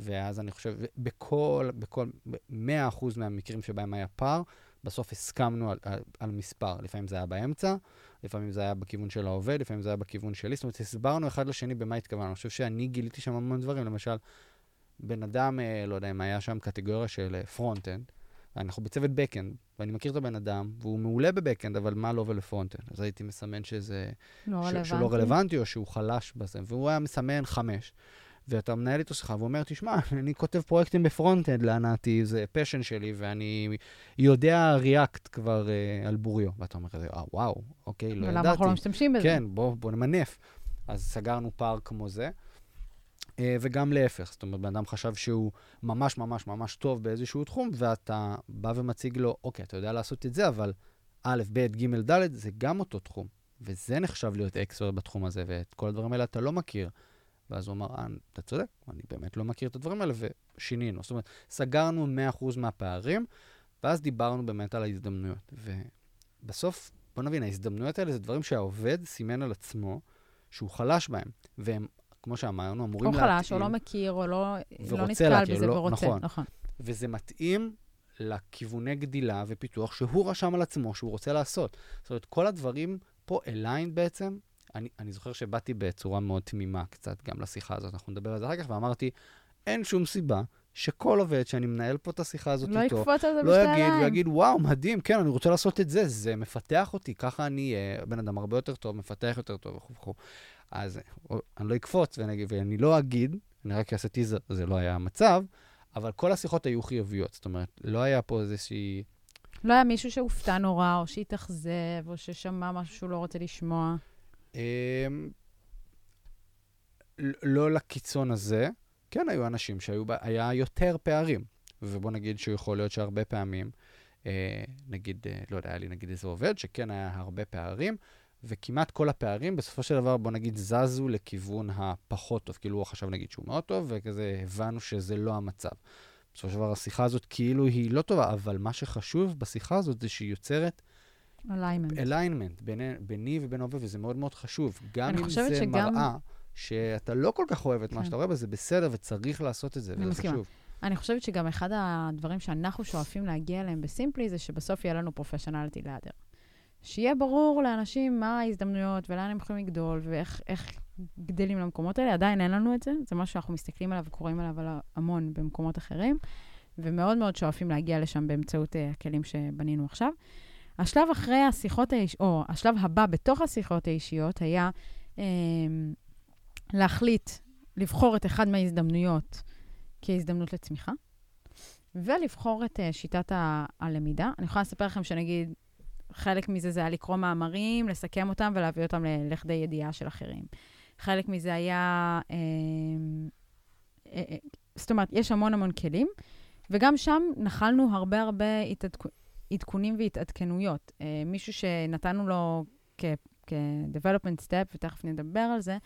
ואז אני חושב, בכל, בכל, 100% מהמקרים שבהם היה פער, בסוף הסכמנו על, על, על מספר. לפעמים זה היה באמצע, לפעמים זה היה בכיוון של העובד, לפעמים זה היה בכיוון שלי. זאת אומרת, הסברנו אחד לשני במה התכוונו. אני חושב שאני גיליתי שם המון דברים, למשל, בן אדם, אה, לא יודע אם היה שם קטגוריה של front-end, אה, אנחנו בצוות backend, ואני מכיר את הבן אדם, והוא מעולה ב backend, אבל מה לא ול front-end? אז הייתי מסמן שזה... לא ש- רלוונטי. שהוא לא רלוונטי, או שהוא חלש בזה, והוא היה מסמן חמש. ואתה מנהל איתו שיחה ואומר, תשמע, אני כותב פרויקטים ב front-end להנאתי, זה passion שלי, ואני יודע React כבר אה, על בוריו. ואתה אומר אה, וואו, אוקיי, לא ידעתי. ולמה אנחנו לא משתמשים בזה? כן, בוא, בוא נמנף. אז סגרנו פער כמו זה. אה, וגם להפך. זאת אומרת, בן אדם חשב שהוא ממש ממש ממש טוב באיזשהו תחום, ואתה בא ומציג לו, אוקיי, אתה יודע לעשות את זה, אבל א', ב', ג', ד', זה גם אותו תחום. וזה נחשב להיות אקספרט בתחום הזה, ואת כל הדברים האלה אתה לא מכיר. ואז הוא אמר, אה, אתה צודק, אני באמת לא מכיר את הדברים האלה, ושינינו. זאת אומרת, סגרנו 100% מהפערים, ואז דיברנו באמת על ההזדמנויות. ובסוף, בוא נבין, ההזדמנויות האלה זה דברים שהעובד סימן על עצמו שהוא חלש בהם, והם כמו שאמרנו, אמורים להתאים. או חלש, או לא מכיר, או לא, לא נתקל להכיר, בזה לא, ורוצה. נכון. נכון. וזה מתאים לכיווני גדילה ופיתוח שהוא רשם על עצמו שהוא רוצה לעשות. זאת אומרת, כל הדברים פה אליין בעצם. אני, אני זוכר שבאתי בצורה מאוד תמימה קצת גם לשיחה הזאת, אנחנו נדבר על זה אחר כך, ואמרתי, אין שום סיבה שכל עובד שאני מנהל פה את השיחה הזאת לא איתו, יקפוץ על זה לא יגיד, הוא יגיד, וואו, מדהים, כן, אני רוצה לעשות את זה, זה מפתח אותי, ככה אני אהיה בן אדם הרבה יותר טוב, מפתח יותר טוב וכו' וכו'. אז אני לא אקפוץ ואני, ואני לא אגיד, אני רק אעשה טיזר, זה לא היה המצב, אבל כל השיחות היו חיוביות. זאת אומרת, לא היה פה איזושהי... לא היה מישהו שהופתע נורא, או שהתאכזב, או ששמע משהו שהוא לא רוצה לשמוע. אמ, לא לקיצון הזה. כן היו אנשים שהיה יותר פערים. ובוא נגיד שיכול להיות שהרבה פעמים, אה, נגיד, אה, לא יודע, היה לי נגיד איזה עובד שכן היה הרבה פערים, וכמעט כל הפערים, בסופו של דבר, בוא נגיד, זזו לכיוון הפחות טוב. כאילו, הוא חשב, נגיד, שהוא מאוד טוב, וכזה הבנו שזה לא המצב. בסופו של דבר, השיחה הזאת כאילו היא לא טובה, אבל מה שחשוב בשיחה הזאת זה שהיא יוצרת alignment. alignment ביני, ביני ובין העובד, וזה מאוד מאוד חשוב. גם אם זה שגם... מראה שאתה לא כל כך אוהב את כן. מה שאתה רואה בזה, בסדר, וצריך לעשות את זה, וזה מסכימה. חשוב. אני חושבת שגם אחד הדברים שאנחנו שואפים להגיע אליהם בסימפלי, זה שבסוף יהיה לנו פרופשיונליטי לאדר. שיהיה ברור לאנשים מה ההזדמנויות ולאן הם יכולים לגדול ואיך גדלים למקומות האלה. עדיין אין לנו את זה, זה משהו שאנחנו מסתכלים עליו וקוראים עליו המון במקומות אחרים, ומאוד מאוד שואפים להגיע לשם באמצעות uh, הכלים שבנינו עכשיו. השלב אחרי השיחות האישיות, או השלב הבא בתוך השיחות האישיות היה אה, להחליט, לבחור את אחד מההזדמנויות כהזדמנות לצמיחה, ולבחור את uh, שיטת ה- הלמידה. אני יכולה לספר לכם שנגיד, חלק מזה זה היה לקרוא מאמרים, לסכם אותם ולהביא אותם לכדי ידיעה של אחרים. חלק מזה היה... אה, אה, אה, זאת אומרת, יש המון המון כלים, וגם שם נחלנו הרבה הרבה התעדכ... עדכונים והתעדכנויות. אה, מישהו שנתנו לו כ-development step, ותכף נדבר על זה, אה,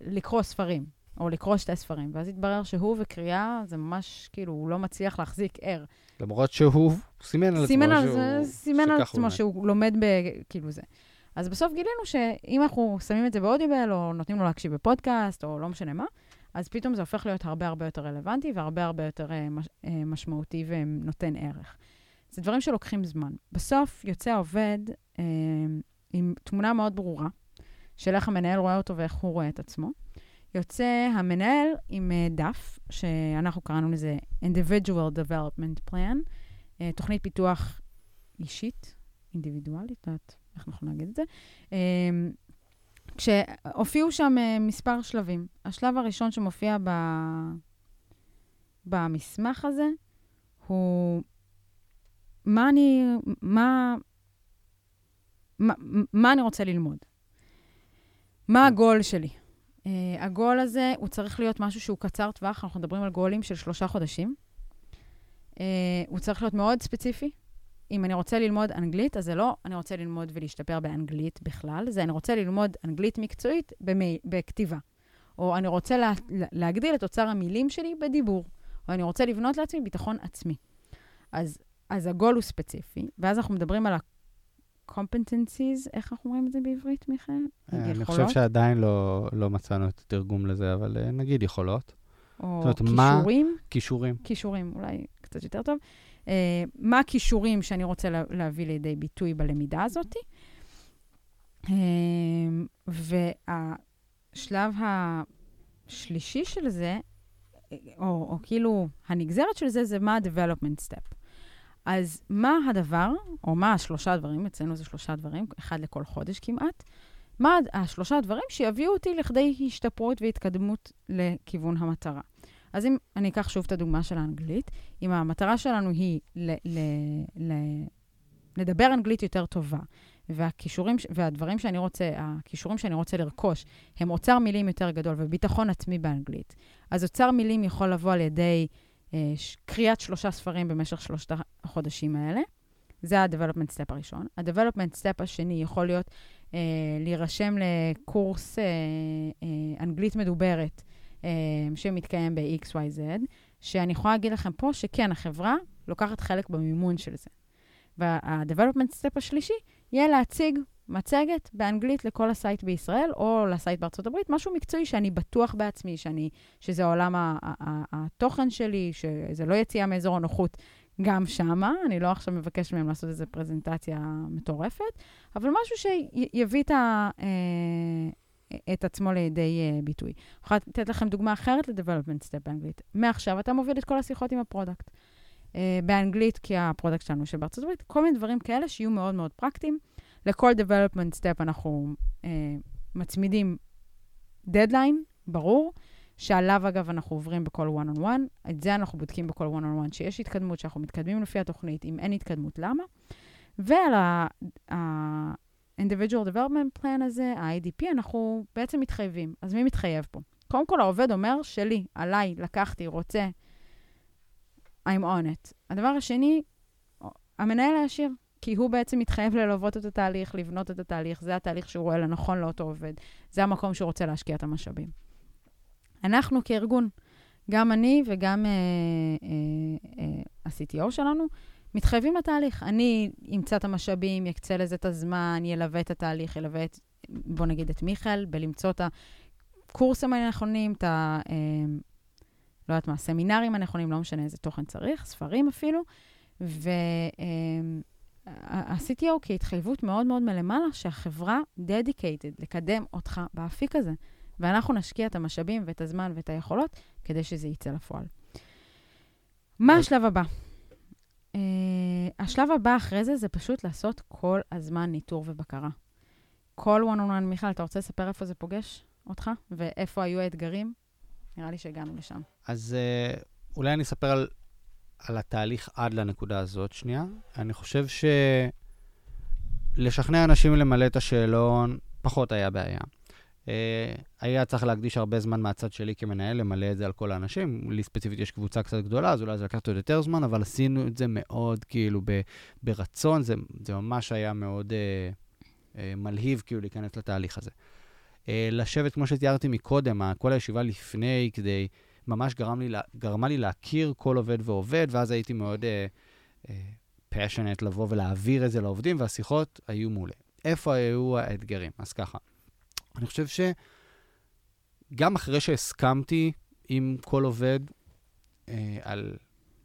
לקרוא ספרים, או לקרוא שתי ספרים. ואז התברר שהוא וקריאה, זה ממש, כאילו, הוא לא מצליח להחזיק ער. למרות שהוא סימן על עצמו סימן זה, סימן על עצמו שהוא לומד ב... כאילו זה. אז בסוף גילינו שאם אנחנו שמים את זה באודיבל, או נותנים לו להקשיב בפודקאסט, או לא משנה מה, אז פתאום זה הופך להיות הרבה הרבה יותר רלוונטי והרבה הרבה יותר אה, מש, אה, משמעותי ונותן ערך. זה דברים שלוקחים זמן. בסוף יוצא העובד אה, עם תמונה מאוד ברורה של איך המנהל רואה אותו ואיך הוא רואה את עצמו. יוצא המנהל עם אה, דף, שאנחנו קראנו לזה Individual Development Plan, אה, תוכנית פיתוח אישית, אינדיבידואלית, לא יודעת איך אנחנו נגיד את זה. אה, כשהופיעו שם uh, מספר שלבים. השלב הראשון שמופיע ב... במסמך הזה הוא מה אני, מה, מה, מה אני רוצה ללמוד. מה הגול שלי? Uh, הגול הזה, הוא צריך להיות משהו שהוא קצר טווח, אנחנו מדברים על גולים של שלושה חודשים. Uh, הוא צריך להיות מאוד ספציפי, אם אני רוצה ללמוד אנגלית, אז זה לא אני רוצה ללמוד ולהשתפר באנגלית בכלל, זה אני רוצה ללמוד אנגלית מקצועית במי, בכתיבה. או אני רוצה לה, להגדיל את אוצר המילים שלי בדיבור. או אני רוצה לבנות לעצמי ביטחון עצמי. אז, אז הגול הוא ספציפי, ואז אנחנו מדברים על ה-competencies, איך אנחנו אומרים את זה בעברית, מיכאל? אה, אני חושב שעדיין לא, לא מצאנו את התרגום לזה, אבל אה, נגיד יכולות. או כישורים. מה... כישורים. כישורים, אולי קצת יותר טוב. אה, מה הכישורים שאני רוצה לה, להביא לידי ביטוי בלמידה הזאת. אה, והשלב השלישי של זה, או, או כאילו הנגזרת של זה, זה מה ה-development step. אז מה הדבר, או מה השלושה דברים, אצלנו זה שלושה דברים, אחד לכל חודש כמעט, מה השלושה דברים שיביאו אותי לכדי השתפרות והתקדמות לכיוון המטרה. אז אם אני אקח שוב את הדוגמה של האנגלית, אם המטרה שלנו היא ל, ל, ל, לדבר אנגלית יותר טובה, והכישורים, והדברים שאני רוצה, הכישורים שאני רוצה לרכוש, הם אוצר מילים יותר גדול וביטחון עצמי באנגלית. אז אוצר מילים יכול לבוא על ידי קריאת שלושה ספרים במשך שלושת החודשים האלה. זה ה-development step הראשון. ה-development step השני יכול להיות אה, להירשם לקורס אה, אה, אנגלית מדוברת אה, שמתקיים ב-XYZ, שאני יכולה להגיד לכם פה שכן, החברה לוקחת חלק במימון של זה. וה-development step השלישי יהיה להציג מצגת באנגלית לכל הסייט בישראל, או לסייט בארצות הברית, משהו מקצועי שאני בטוח בעצמי, שאני, שזה עולם התוכן שלי, שזה לא יציאה מאזור הנוחות גם שמה. אני לא עכשיו מבקש מהם לעשות איזו פרזנטציה מטורפת, אבל משהו שיביא את ה... אה, את עצמו לידי אה, ביטוי. אני יכולה לתת לכם דוגמה אחרת ל-Development Step באנגלית. מעכשיו אתה מוביל את כל השיחות עם ה product. אה, באנגלית, כי ה product שלנו שבארצות הברית, כל מיני דברים כאלה שיהיו מאוד מאוד פרקטיים. לכל Development Step אנחנו אה, מצמידים דדליין, ברור, שעליו אגב אנחנו עוברים בכל one-on-one. את זה אנחנו בודקים בכל one-on-one, שיש התקדמות, שאנחנו מתקדמים לפי התוכנית, אם אין התקדמות, למה? ועל ה... individual development plan הזה, ה-IDP, אנחנו בעצם מתחייבים. אז מי מתחייב פה? קודם כל, העובד אומר, שלי, עליי, לקחתי, רוצה, I'm on it. הדבר השני, המנהל הישיר, כי הוא בעצם מתחייב ללוות את התהליך, לבנות את התהליך, זה התהליך שהוא רואה לנכון לאותו עובד. זה המקום שהוא רוצה להשקיע את המשאבים. אנחנו כארגון, גם אני וגם uh, uh, uh, ה-CTO שלנו, מתחייבים לתהליך. אני אמצא את המשאבים, יקצה לזה את הזמן, ילווה את התהליך, ילווה את, בוא נגיד, את מיכאל, בלמצוא את הקורסים הנכונים, את ה... אה, לא יודעת מה, הסמינרים הנכונים, לא משנה איזה תוכן צריך, ספרים אפילו. וה-CTO אה, כהתחייבות מאוד מאוד מלמעלה, שהחברה dedicated לקדם אותך באפיק הזה. ואנחנו נשקיע את המשאבים ואת הזמן ואת היכולות כדי שזה יצא לפועל. מה השלב הבא? Uh, השלב הבא אחרי זה, זה פשוט לעשות כל הזמן ניטור ובקרה. כל one on one, מיכאל, אתה רוצה לספר איפה זה פוגש אותך? ואיפה היו האתגרים? נראה לי שהגענו לשם. אז uh, אולי אני אספר על, על התהליך עד לנקודה הזאת שנייה. אני חושב שלשכנע אנשים למלא את השאלון פחות היה בעיה. אה, היה צריך להקדיש הרבה זמן מהצד שלי כמנהל למלא את זה על כל האנשים. לי ספציפית יש קבוצה קצת גדולה, אז אולי זה לקח עוד יותר זמן, אבל עשינו את זה מאוד כאילו ב, ברצון, זה, זה ממש היה מאוד אה, אה, מלהיב כאילו להיכנס לתהליך הזה. אה, לשבת, כמו שתיארתי מקודם, כל הישיבה לפני, כדי, ממש גרם לי, גרמה לי להכיר כל עובד ועובד, ואז הייתי מאוד אה, אה, passionate לבוא ולהעביר את זה לעובדים, והשיחות היו מעולה. איפה היו האתגרים? אז ככה. אני חושב שגם אחרי שהסכמתי עם כל עובד אה, על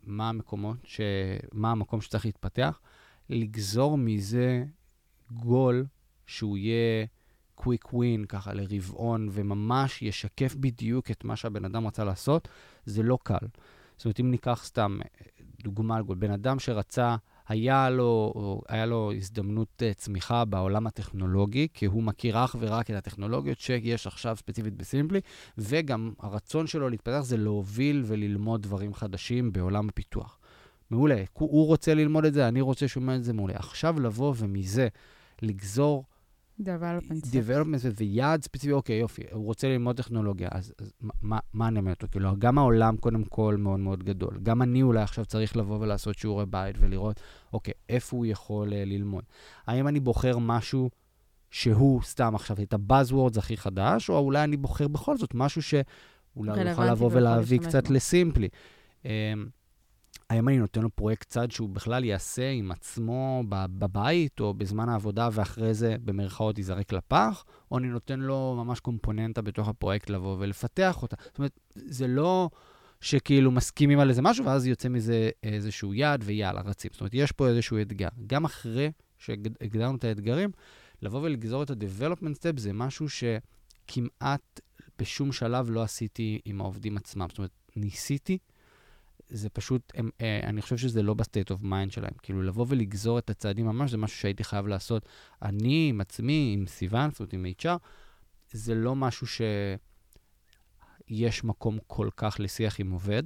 מה המקומות, ש... מה המקום שצריך להתפתח, לגזור מזה גול שהוא יהיה קוויק ווין, ככה לרבעון, וממש ישקף בדיוק את מה שהבן אדם רצה לעשות, זה לא קל. זאת אומרת, אם ניקח סתם אה, דוגמה בן אדם שרצה היה לו, היה לו הזדמנות uh, צמיחה בעולם הטכנולוגי, כי הוא מכיר אך ורק את הטכנולוגיות שיש עכשיו ספציפית בסימפלי, וגם הרצון שלו להתפתח זה להוביל וללמוד דברים חדשים בעולם הפיתוח. מעולה, הוא רוצה ללמוד את זה, אני רוצה שהוא ילמד את זה מעולה. עכשיו לבוא ומזה לגזור Development. Development ויעד ספציפי, אוקיי, יופי, הוא רוצה ללמוד טכנולוגיה, אז, אז מה, מה אני אומר אותו? כאילו, גם העולם קודם כל מאוד מאוד גדול. גם אני אולי עכשיו צריך לבוא ולעשות שיעורי בית ולראות, אוקיי, איפה הוא יכול uh, ללמוד. האם אני בוחר משהו שהוא סתם עכשיו את הבאזוורדס הכי חדש, או אולי אני בוחר בכל זאת משהו שאולי יוכל לבוא ולהביא קצת לסימפלי. Um, האם אני נותן לו פרויקט צד שהוא בכלל יעשה עם עצמו בבית או בזמן העבודה ואחרי זה במרכאות ייזרק לפח, או אני נותן לו ממש קומפוננטה בתוך הפרויקט לבוא ולפתח אותה. זאת אומרת, זה לא שכאילו מסכימים על איזה משהו ואז יוצא מזה איזשהו יעד ויאללה, רצים. זאת אומרת, יש פה איזשהו אתגר. גם אחרי שהגדרנו את האתגרים, לבוא ולגזור את ה-development step זה משהו שכמעט בשום שלב לא עשיתי עם העובדים עצמם. זאת אומרת, ניסיתי זה פשוט, הם, אה, אני חושב שזה לא ב state of mind שלהם. כאילו, לבוא ולגזור את הצעדים ממש, זה משהו שהייתי חייב לעשות. אני עם עצמי, עם סיוון, זאת אומרת, עם HR, זה לא משהו שיש מקום כל כך לשיח עם עובד,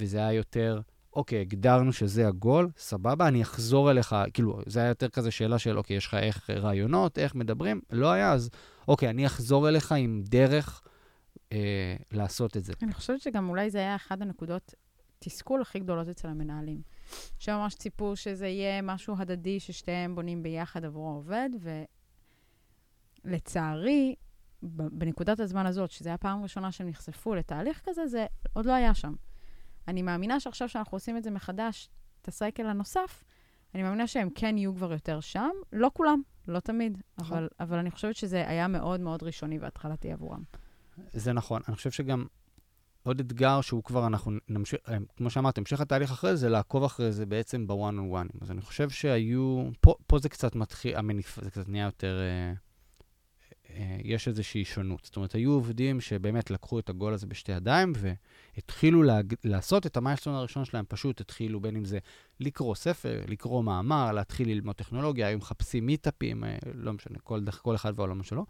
וזה היה יותר, אוקיי, הגדרנו שזה הגול, סבבה, אני אחזור אליך, כאילו, זה היה יותר כזה שאלה של, אוקיי, יש לך איך רעיונות, איך מדברים? לא היה, אז אוקיי, אני אחזור אליך עם דרך אה, לעשות את זה. אני חושבת שגם אולי זה היה אחת הנקודות התסכול הכי גדולות אצל המנהלים. שממש ציפו שזה יהיה משהו הדדי ששתיהם בונים ביחד עבור העובד, ולצערי, בנקודת הזמן הזאת, שזו הייתה פעם ראשונה שהם נחשפו לתהליך כזה, זה עוד לא היה שם. אני מאמינה שעכשיו שאנחנו עושים את זה מחדש, את הסייקל הנוסף, אני מאמינה שהם כן יהיו כבר יותר שם. לא כולם, לא תמיד, נכון. אבל, אבל אני חושבת שזה היה מאוד מאוד ראשוני והתחלתי עבורם. זה נכון. אני חושב שגם עוד אתגר שהוא כבר, אנחנו נמשיך, אה, כמו שאמרת, המשך התהליך אחרי זה, לעקוב אחרי זה בעצם בוואן און וואנים. אז אני חושב שהיו, פה, פה זה קצת מתחיל, המניף, זה קצת נהיה יותר, אה, אה, יש איזושהי שונות. זאת אומרת, היו עובדים שבאמת לקחו את הגול הזה בשתי ידיים והתחילו להג, לעשות את המיילסטון הראשון שלהם, פשוט התחילו בין אם זה לקרוא ספר, לקרוא מאמר, להתחיל ללמוד טכנולוגיה, היו מחפשים מיטאפים, אה, לא משנה, כל, כל אחד והעולם שלו.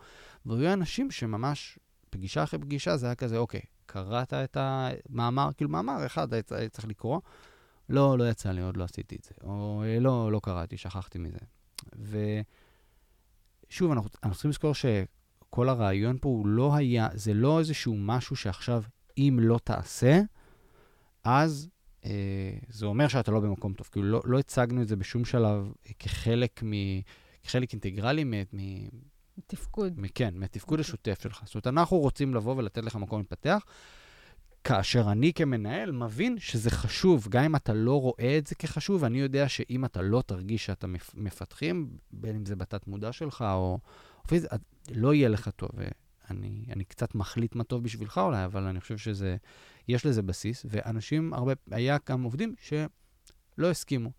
והיו אנשים שממש, פגישה אחרי פגישה, זה היה כזה, אוקיי, קראת את המאמר, כאילו מאמר אחד היית צריך לקרוא, לא, לא יצא לי, עוד לא עשיתי את זה. או אה, לא, לא קראתי, שכחתי מזה. ושוב, אנחנו, אנחנו צריכים לזכור שכל הרעיון פה הוא לא היה, זה לא איזשהו משהו שעכשיו, אם לא תעשה, אז אה, זה אומר שאתה לא במקום טוב. כאילו, לא, לא הצגנו את זה בשום שלב כחלק, מ, כחלק אינטגרלי מ, מ, תפקוד. כן, מהתפקוד. אוקיי. השוטף שלך. זאת אומרת, אנחנו רוצים לבוא ולתת לך מקום להתפתח. כאשר אני כמנהל מבין שזה חשוב, גם אם אתה לא רואה את זה כחשוב, אני יודע שאם אתה לא תרגיש שאתה מפתחים, בין אם זה בתת מודע שלך או פיזית, לא יהיה לך טוב. אני, אני קצת מחליט מה טוב בשבילך אולי, אבל אני חושב שזה, יש לזה בסיס, ואנשים, הרבה, היה כמה עובדים שלא הסכימו.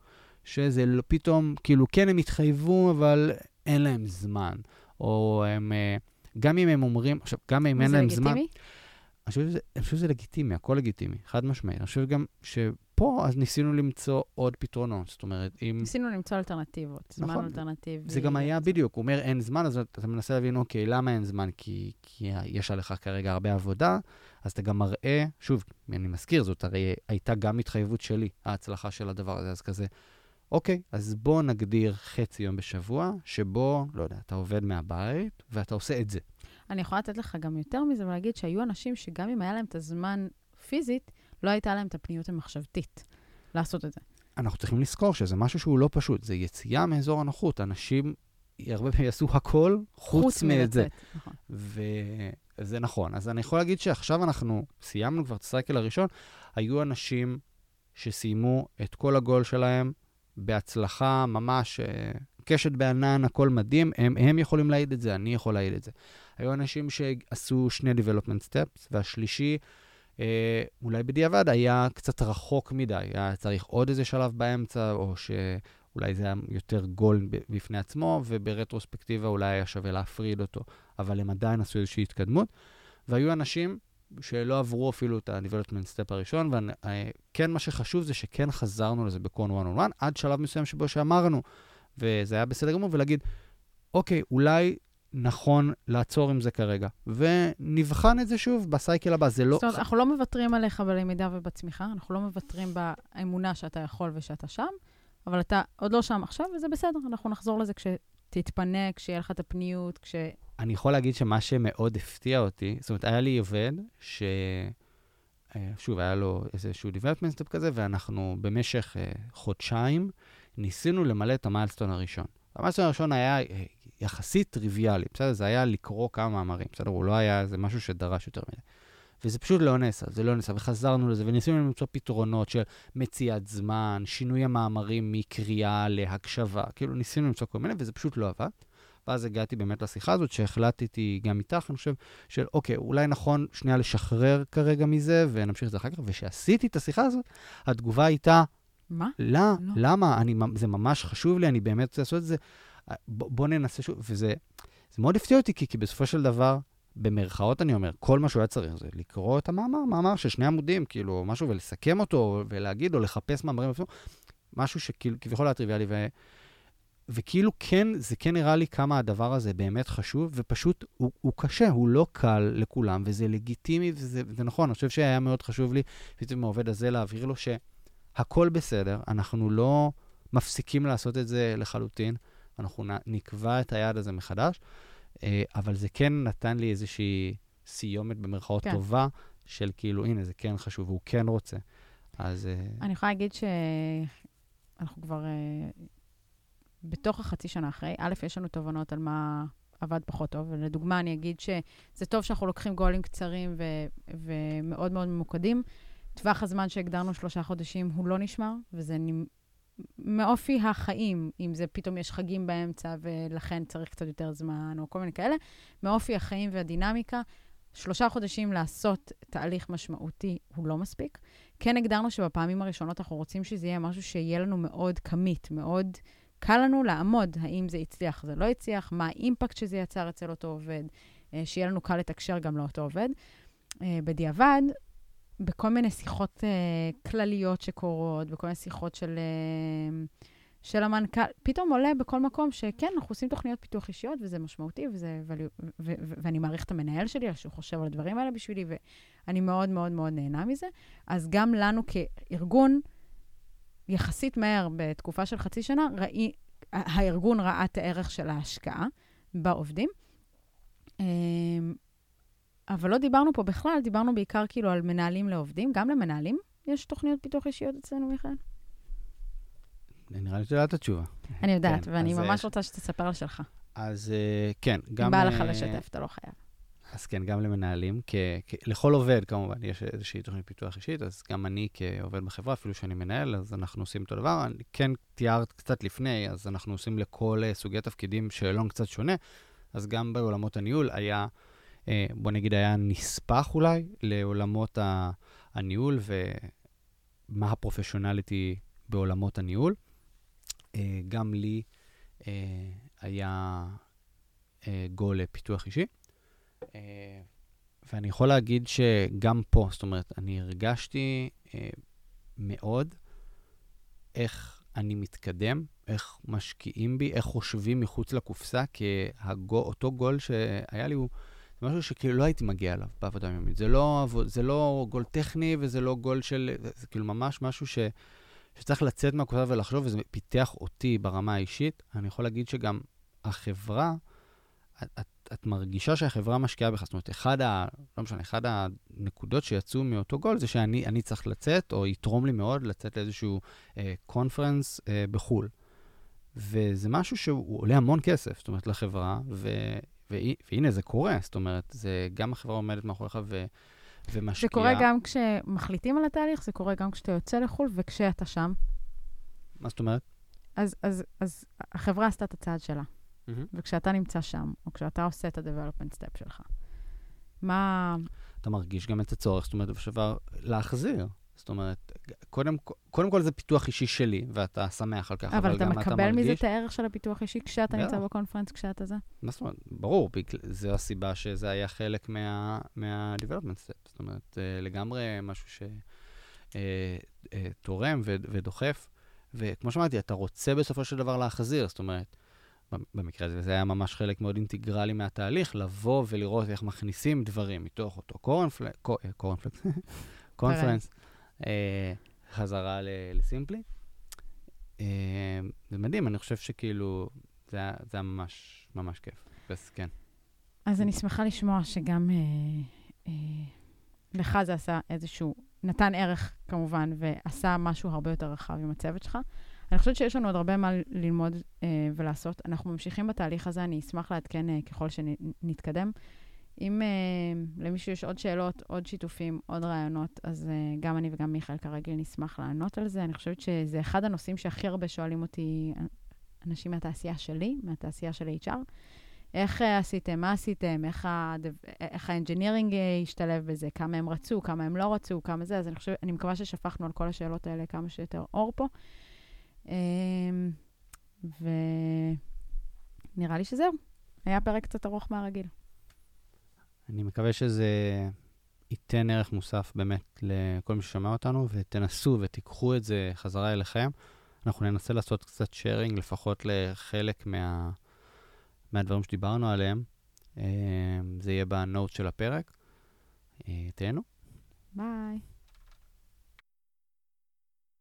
שזה לא, פתאום, כאילו, כן, הם התחייבו, אבל אין להם זמן. או הם, אה, גם אם הם אומרים, עכשיו, גם אם אין להם זמן... זה לגיטימי? אני חושב שזה, אני חושב שזה לגיטימי, הכל לגיטימי, חד משמעית. אני חושב גם שפה אז ניסינו למצוא עוד פתרונות. זאת אומרת, אם... ניסינו למצוא אלטרנטיבות, זמן נכון, אלטרנטיבי. זה גם היה בדיוק, הוא אומר אין זמן, אז אתה מנסה להבין, אוקיי, למה אין זמן? כי, כי יש עליך כרגע הרבה עבודה, אז אתה גם מראה, שוב, אני מזכיר, זאת הרי הייתה גם התחייבות שלי, ההצלחה של הדבר הזה, אז כזה, אוקיי, אז בוא נגדיר חצי יום בשבוע, שבו, לא יודע, אתה עובד מהבית ואתה עושה את זה. אני יכולה לתת לך גם יותר מזה ולהגיד שהיו אנשים שגם אם היה להם את הזמן פיזית, לא הייתה להם את הפניות המחשבתית לעשות את זה. אנחנו צריכים לזכור שזה משהו שהוא לא פשוט, זה יציאה מאזור הנוחות. אנשים הרבה פעמים יעשו הכל חוץ, חוץ מאת זה. נכון. וזה נכון. אז אני יכול להגיד שעכשיו אנחנו סיימנו כבר את הסייקל הראשון, היו אנשים שסיימו את כל הגול שלהם בהצלחה ממש, אה, קשת בענן, הכל מדהים, הם, הם יכולים להעיד את זה, אני יכול להעיד את זה. היו אנשים שעשו שני development steps, והשלישי, אה, אולי בדיעבד, היה קצת רחוק מדי, היה צריך עוד איזה שלב באמצע, או שאולי זה היה יותר גול בפני עצמו, וברטרוספקטיבה אולי היה שווה להפריד אותו, אבל הם עדיין עשו איזושהי התקדמות. והיו אנשים שלא עברו אפילו את ה-development step הראשון, וכן, מה שחשוב זה שכן חזרנו לזה בקון one on one, עד שלב מסוים שבו שאמרנו, וזה היה בסדר גמור, ולהגיד, אוקיי, אולי נכון לעצור עם זה כרגע, ונבחן את זה שוב בסייקל הבא, זה לא... זאת אומרת, אנחנו לא מוותרים עליך בלמידה ובצמיחה, אנחנו לא מוותרים באמונה שאתה יכול ושאתה שם, אבל אתה עוד לא שם עכשיו, וזה בסדר, אנחנו נחזור לזה כשתתפנה, כשיהיה לך את הפניות, כש... אני יכול להגיד שמה שמאוד הפתיע אותי, זאת אומרת, היה לי עובד ש... אה, שוב, היה לו איזשהו development step כזה, ואנחנו במשך uh, חודשיים ניסינו למלא את המיילסטון הראשון. המיילסטון הראשון היה uh, יחסית טריוויאלי, בסדר? זה היה לקרוא כמה מאמרים, בסדר? הוא לא היה איזה משהו שדרש יותר מדי. וזה פשוט לא נעשה, זה לא נעשה, וחזרנו לזה, וניסינו למצוא פתרונות של מציאת זמן, שינוי המאמרים מקריאה להקשבה, כאילו ניסינו למצוא כל מיני, וזה פשוט לא עבד. ואז הגעתי באמת לשיחה הזאת, שהחלטתי גם איתך, אני חושב, של אוקיי, אולי נכון שנייה לשחרר כרגע מזה, ונמשיך את זה אחר כך. וכשעשיתי את השיחה הזאת, התגובה הייתה, מה? לא, לא. למה? אני, זה ממש חשוב לי, אני באמת רוצה לעשות את זה. ב, בוא ננסה שוב, וזה זה מאוד הפתיע אותי, כי, כי בסופו של דבר, במרכאות אני אומר, כל מה שהוא היה צריך זה לקרוא את המאמר, מאמר של שני עמודים, כאילו, משהו, ולסכם אותו, ולהגיד, או לחפש מאמרים, משהו שכביכול היה טריוויאלי, וכאילו כן, זה כן נראה לי כמה הדבר הזה באמת חשוב, ופשוט הוא, הוא קשה, הוא לא קל לכולם, וזה לגיטימי, וזה, וזה נכון, אני חושב שהיה מאוד חשוב לי, פתאום העובד הזה, להבהיר לו שהכל בסדר, אנחנו לא מפסיקים לעשות את זה לחלוטין, אנחנו נקבע את היעד הזה מחדש, אה, אבל זה כן נתן לי איזושהי סיומת במרכאות כן. טובה, של כאילו, הנה, זה כן חשוב, והוא כן רוצה. אז... אה, אני יכולה להגיד שאנחנו כבר... אה, בתוך החצי שנה אחרי, א', יש לנו תובנות על מה עבד פחות טוב, ולדוגמה, אני אגיד שזה טוב שאנחנו לוקחים גולים קצרים ו- ומאוד מאוד ממוקדים. טווח הזמן שהגדרנו שלושה חודשים הוא לא נשמר, וזה מאופי החיים, אם זה פתאום יש חגים באמצע ולכן צריך קצת יותר זמן, או כל מיני כאלה, מאופי החיים והדינמיקה, שלושה חודשים לעשות תהליך משמעותי הוא לא מספיק. כן הגדרנו שבפעמים הראשונות אנחנו רוצים שזה יהיה משהו שיהיה לנו מאוד כמית, מאוד... קל לנו לעמוד האם זה הצליח, זה לא הצליח, מה האימפקט שזה יצר אצל אותו עובד, אה, שיהיה לנו קל לתקשר גם לאותו עובד. אה, בדיעבד, בכל מיני שיחות uh, כלליות שקורות, בכל מיני שיחות של, של המנכ"ל, פתאום עולה בכל מקום שכן, אנחנו עושים תוכניות פיתוח אישיות, וזה משמעותי, וזה, ו- ו- ו- ואני מעריך את המנהל שלי, שהוא חושב על הדברים האלה בשבילי, ואני מאוד מאוד מאוד נהנה מזה. אז גם לנו כארגון, יחסית מהר, בתקופה של חצי שנה, ראי, הארגון ראה את הערך של ההשקעה בעובדים. אמ, אבל לא דיברנו פה בכלל, דיברנו בעיקר כאילו על מנהלים לעובדים. גם למנהלים יש תוכניות פיתוח אישיות אצלנו, מיכאל? נראה לי שאת יודעת את התשובה. אני יודעת, כן, ואני ממש אה, רוצה שתספר על שלך. אז אה, כן, גם... אם בא לך אה, לשתף, אתה לא חייב. אז כן, גם למנהלים. כ, כ, לכל עובד, כמובן, יש איזושהי תוכנית פיתוח אישית, אז גם אני כעובד בחברה, אפילו שאני מנהל, אז אנחנו עושים אותו דבר. אני כן תיארת קצת לפני, אז אנחנו עושים לכל uh, סוגי תפקידים שאלון קצת שונה, אז גם בעולמות הניהול היה, uh, בוא נגיד, היה נספח אולי לעולמות הניהול ומה הפרופשיונליטי בעולמות הניהול. Uh, גם לי היה גול לפיתוח אישי. אה, ואני יכול להגיד שגם פה, זאת אומרת, אני הרגשתי אה, מאוד איך אני מתקדם, איך משקיעים בי, איך חושבים מחוץ לקופסה, כי הגו, אותו גול שהיה לי הוא משהו שכאילו לא הייתי מגיע אליו בעבודה יומית. זה לא, זה לא גול טכני וזה לא גול של... זה, זה כאילו ממש משהו ש, שצריך לצאת מהקופסה ולחשוב, וזה פיתח אותי ברמה האישית. אני יכול להגיד שגם החברה, את, את מרגישה שהחברה משקיעה בך. זאת אומרת, אחד ה... לא משנה, אחד הנקודות שיצאו מאותו גול זה שאני צריך לצאת, או יתרום לי מאוד לצאת לאיזשהו קונפרנס אה, אה, בחו"ל. וזה משהו שהוא עולה המון כסף, זאת אומרת, לחברה, ו... והנה, זה קורה. זאת אומרת, זה גם החברה עומדת מאחוריך ו... ומשקיעה. זה קורה גם כשמחליטים על התהליך, זה קורה גם כשאתה יוצא לחו"ל וכשאתה שם. מה זאת אומרת? אז, אז, אז החברה עשתה את הצעד שלה. Mm-hmm. וכשאתה נמצא שם, או כשאתה עושה את ה-development step שלך, מה... אתה מרגיש גם את הצורך, זאת אומרת, בשבר להחזיר. זאת אומרת, קודם, קודם כל זה פיתוח אישי שלי, ואתה שמח על כך, אבל, אבל אתה מקבל אתה מרגיש... מזה את הערך של הפיתוח אישי כשאתה נמצא בקונפרנס, כשאתה זה? מה זאת אומרת? ברור, זו הסיבה שזה היה חלק מה, מה-development step. זאת אומרת, אה, לגמרי משהו שתורם אה, אה, ודוחף. וכמו שאמרתי, אתה רוצה בסופו של דבר להחזיר, זאת אומרת, במקרה הזה, זה היה ממש חלק מאוד אינטגרלי מהתהליך, לבוא ולראות איך מכניסים דברים מתוך אותו קורנפלקס, אה, קונפרנס, אה, חזרה לסימפלי. אה, זה מדהים, אני חושב שכאילו, זה היה ממש ממש כיף. אז כן. אז אני שמחה לשמוע שגם לך זה עשה איזשהו, נתן ערך כמובן, ועשה משהו הרבה יותר רחב עם הצוות שלך. אני חושבת שיש לנו עוד הרבה מה ללמוד אה, ולעשות. אנחנו ממשיכים בתהליך הזה, אני אשמח לעדכן אה, ככל שנתקדם. אם אה, למישהו יש עוד שאלות, עוד שיתופים, עוד רעיונות, אז אה, גם אני וגם מיכאל כרגיל נשמח לענות על זה. אני חושבת שזה אחד הנושאים שהכי הרבה שואלים אותי אנשים מהתעשייה שלי, מהתעשייה של HR. איך אה, עשיתם, מה עשיתם, איך, איך האנג'ינירינג אה, השתלב בזה, כמה הם רצו, כמה הם לא רצו, כמה זה, אז אני חושבת, אני מקווה ששפכנו על כל השאלות האלה כמה שיותר אור פה. אמ, ונראה לי שזהו. היה פרק קצת ארוך מהרגיל. אני מקווה שזה ייתן ערך מוסף באמת לכל מי ששומע אותנו, ותנסו ותיקחו את זה חזרה אליכם. אנחנו ננסה לעשות קצת שיירינג, לפחות לחלק מה, מהדברים שדיברנו עליהם. אמ, זה יהיה בנוט של הפרק. אה, תהנו. ביי.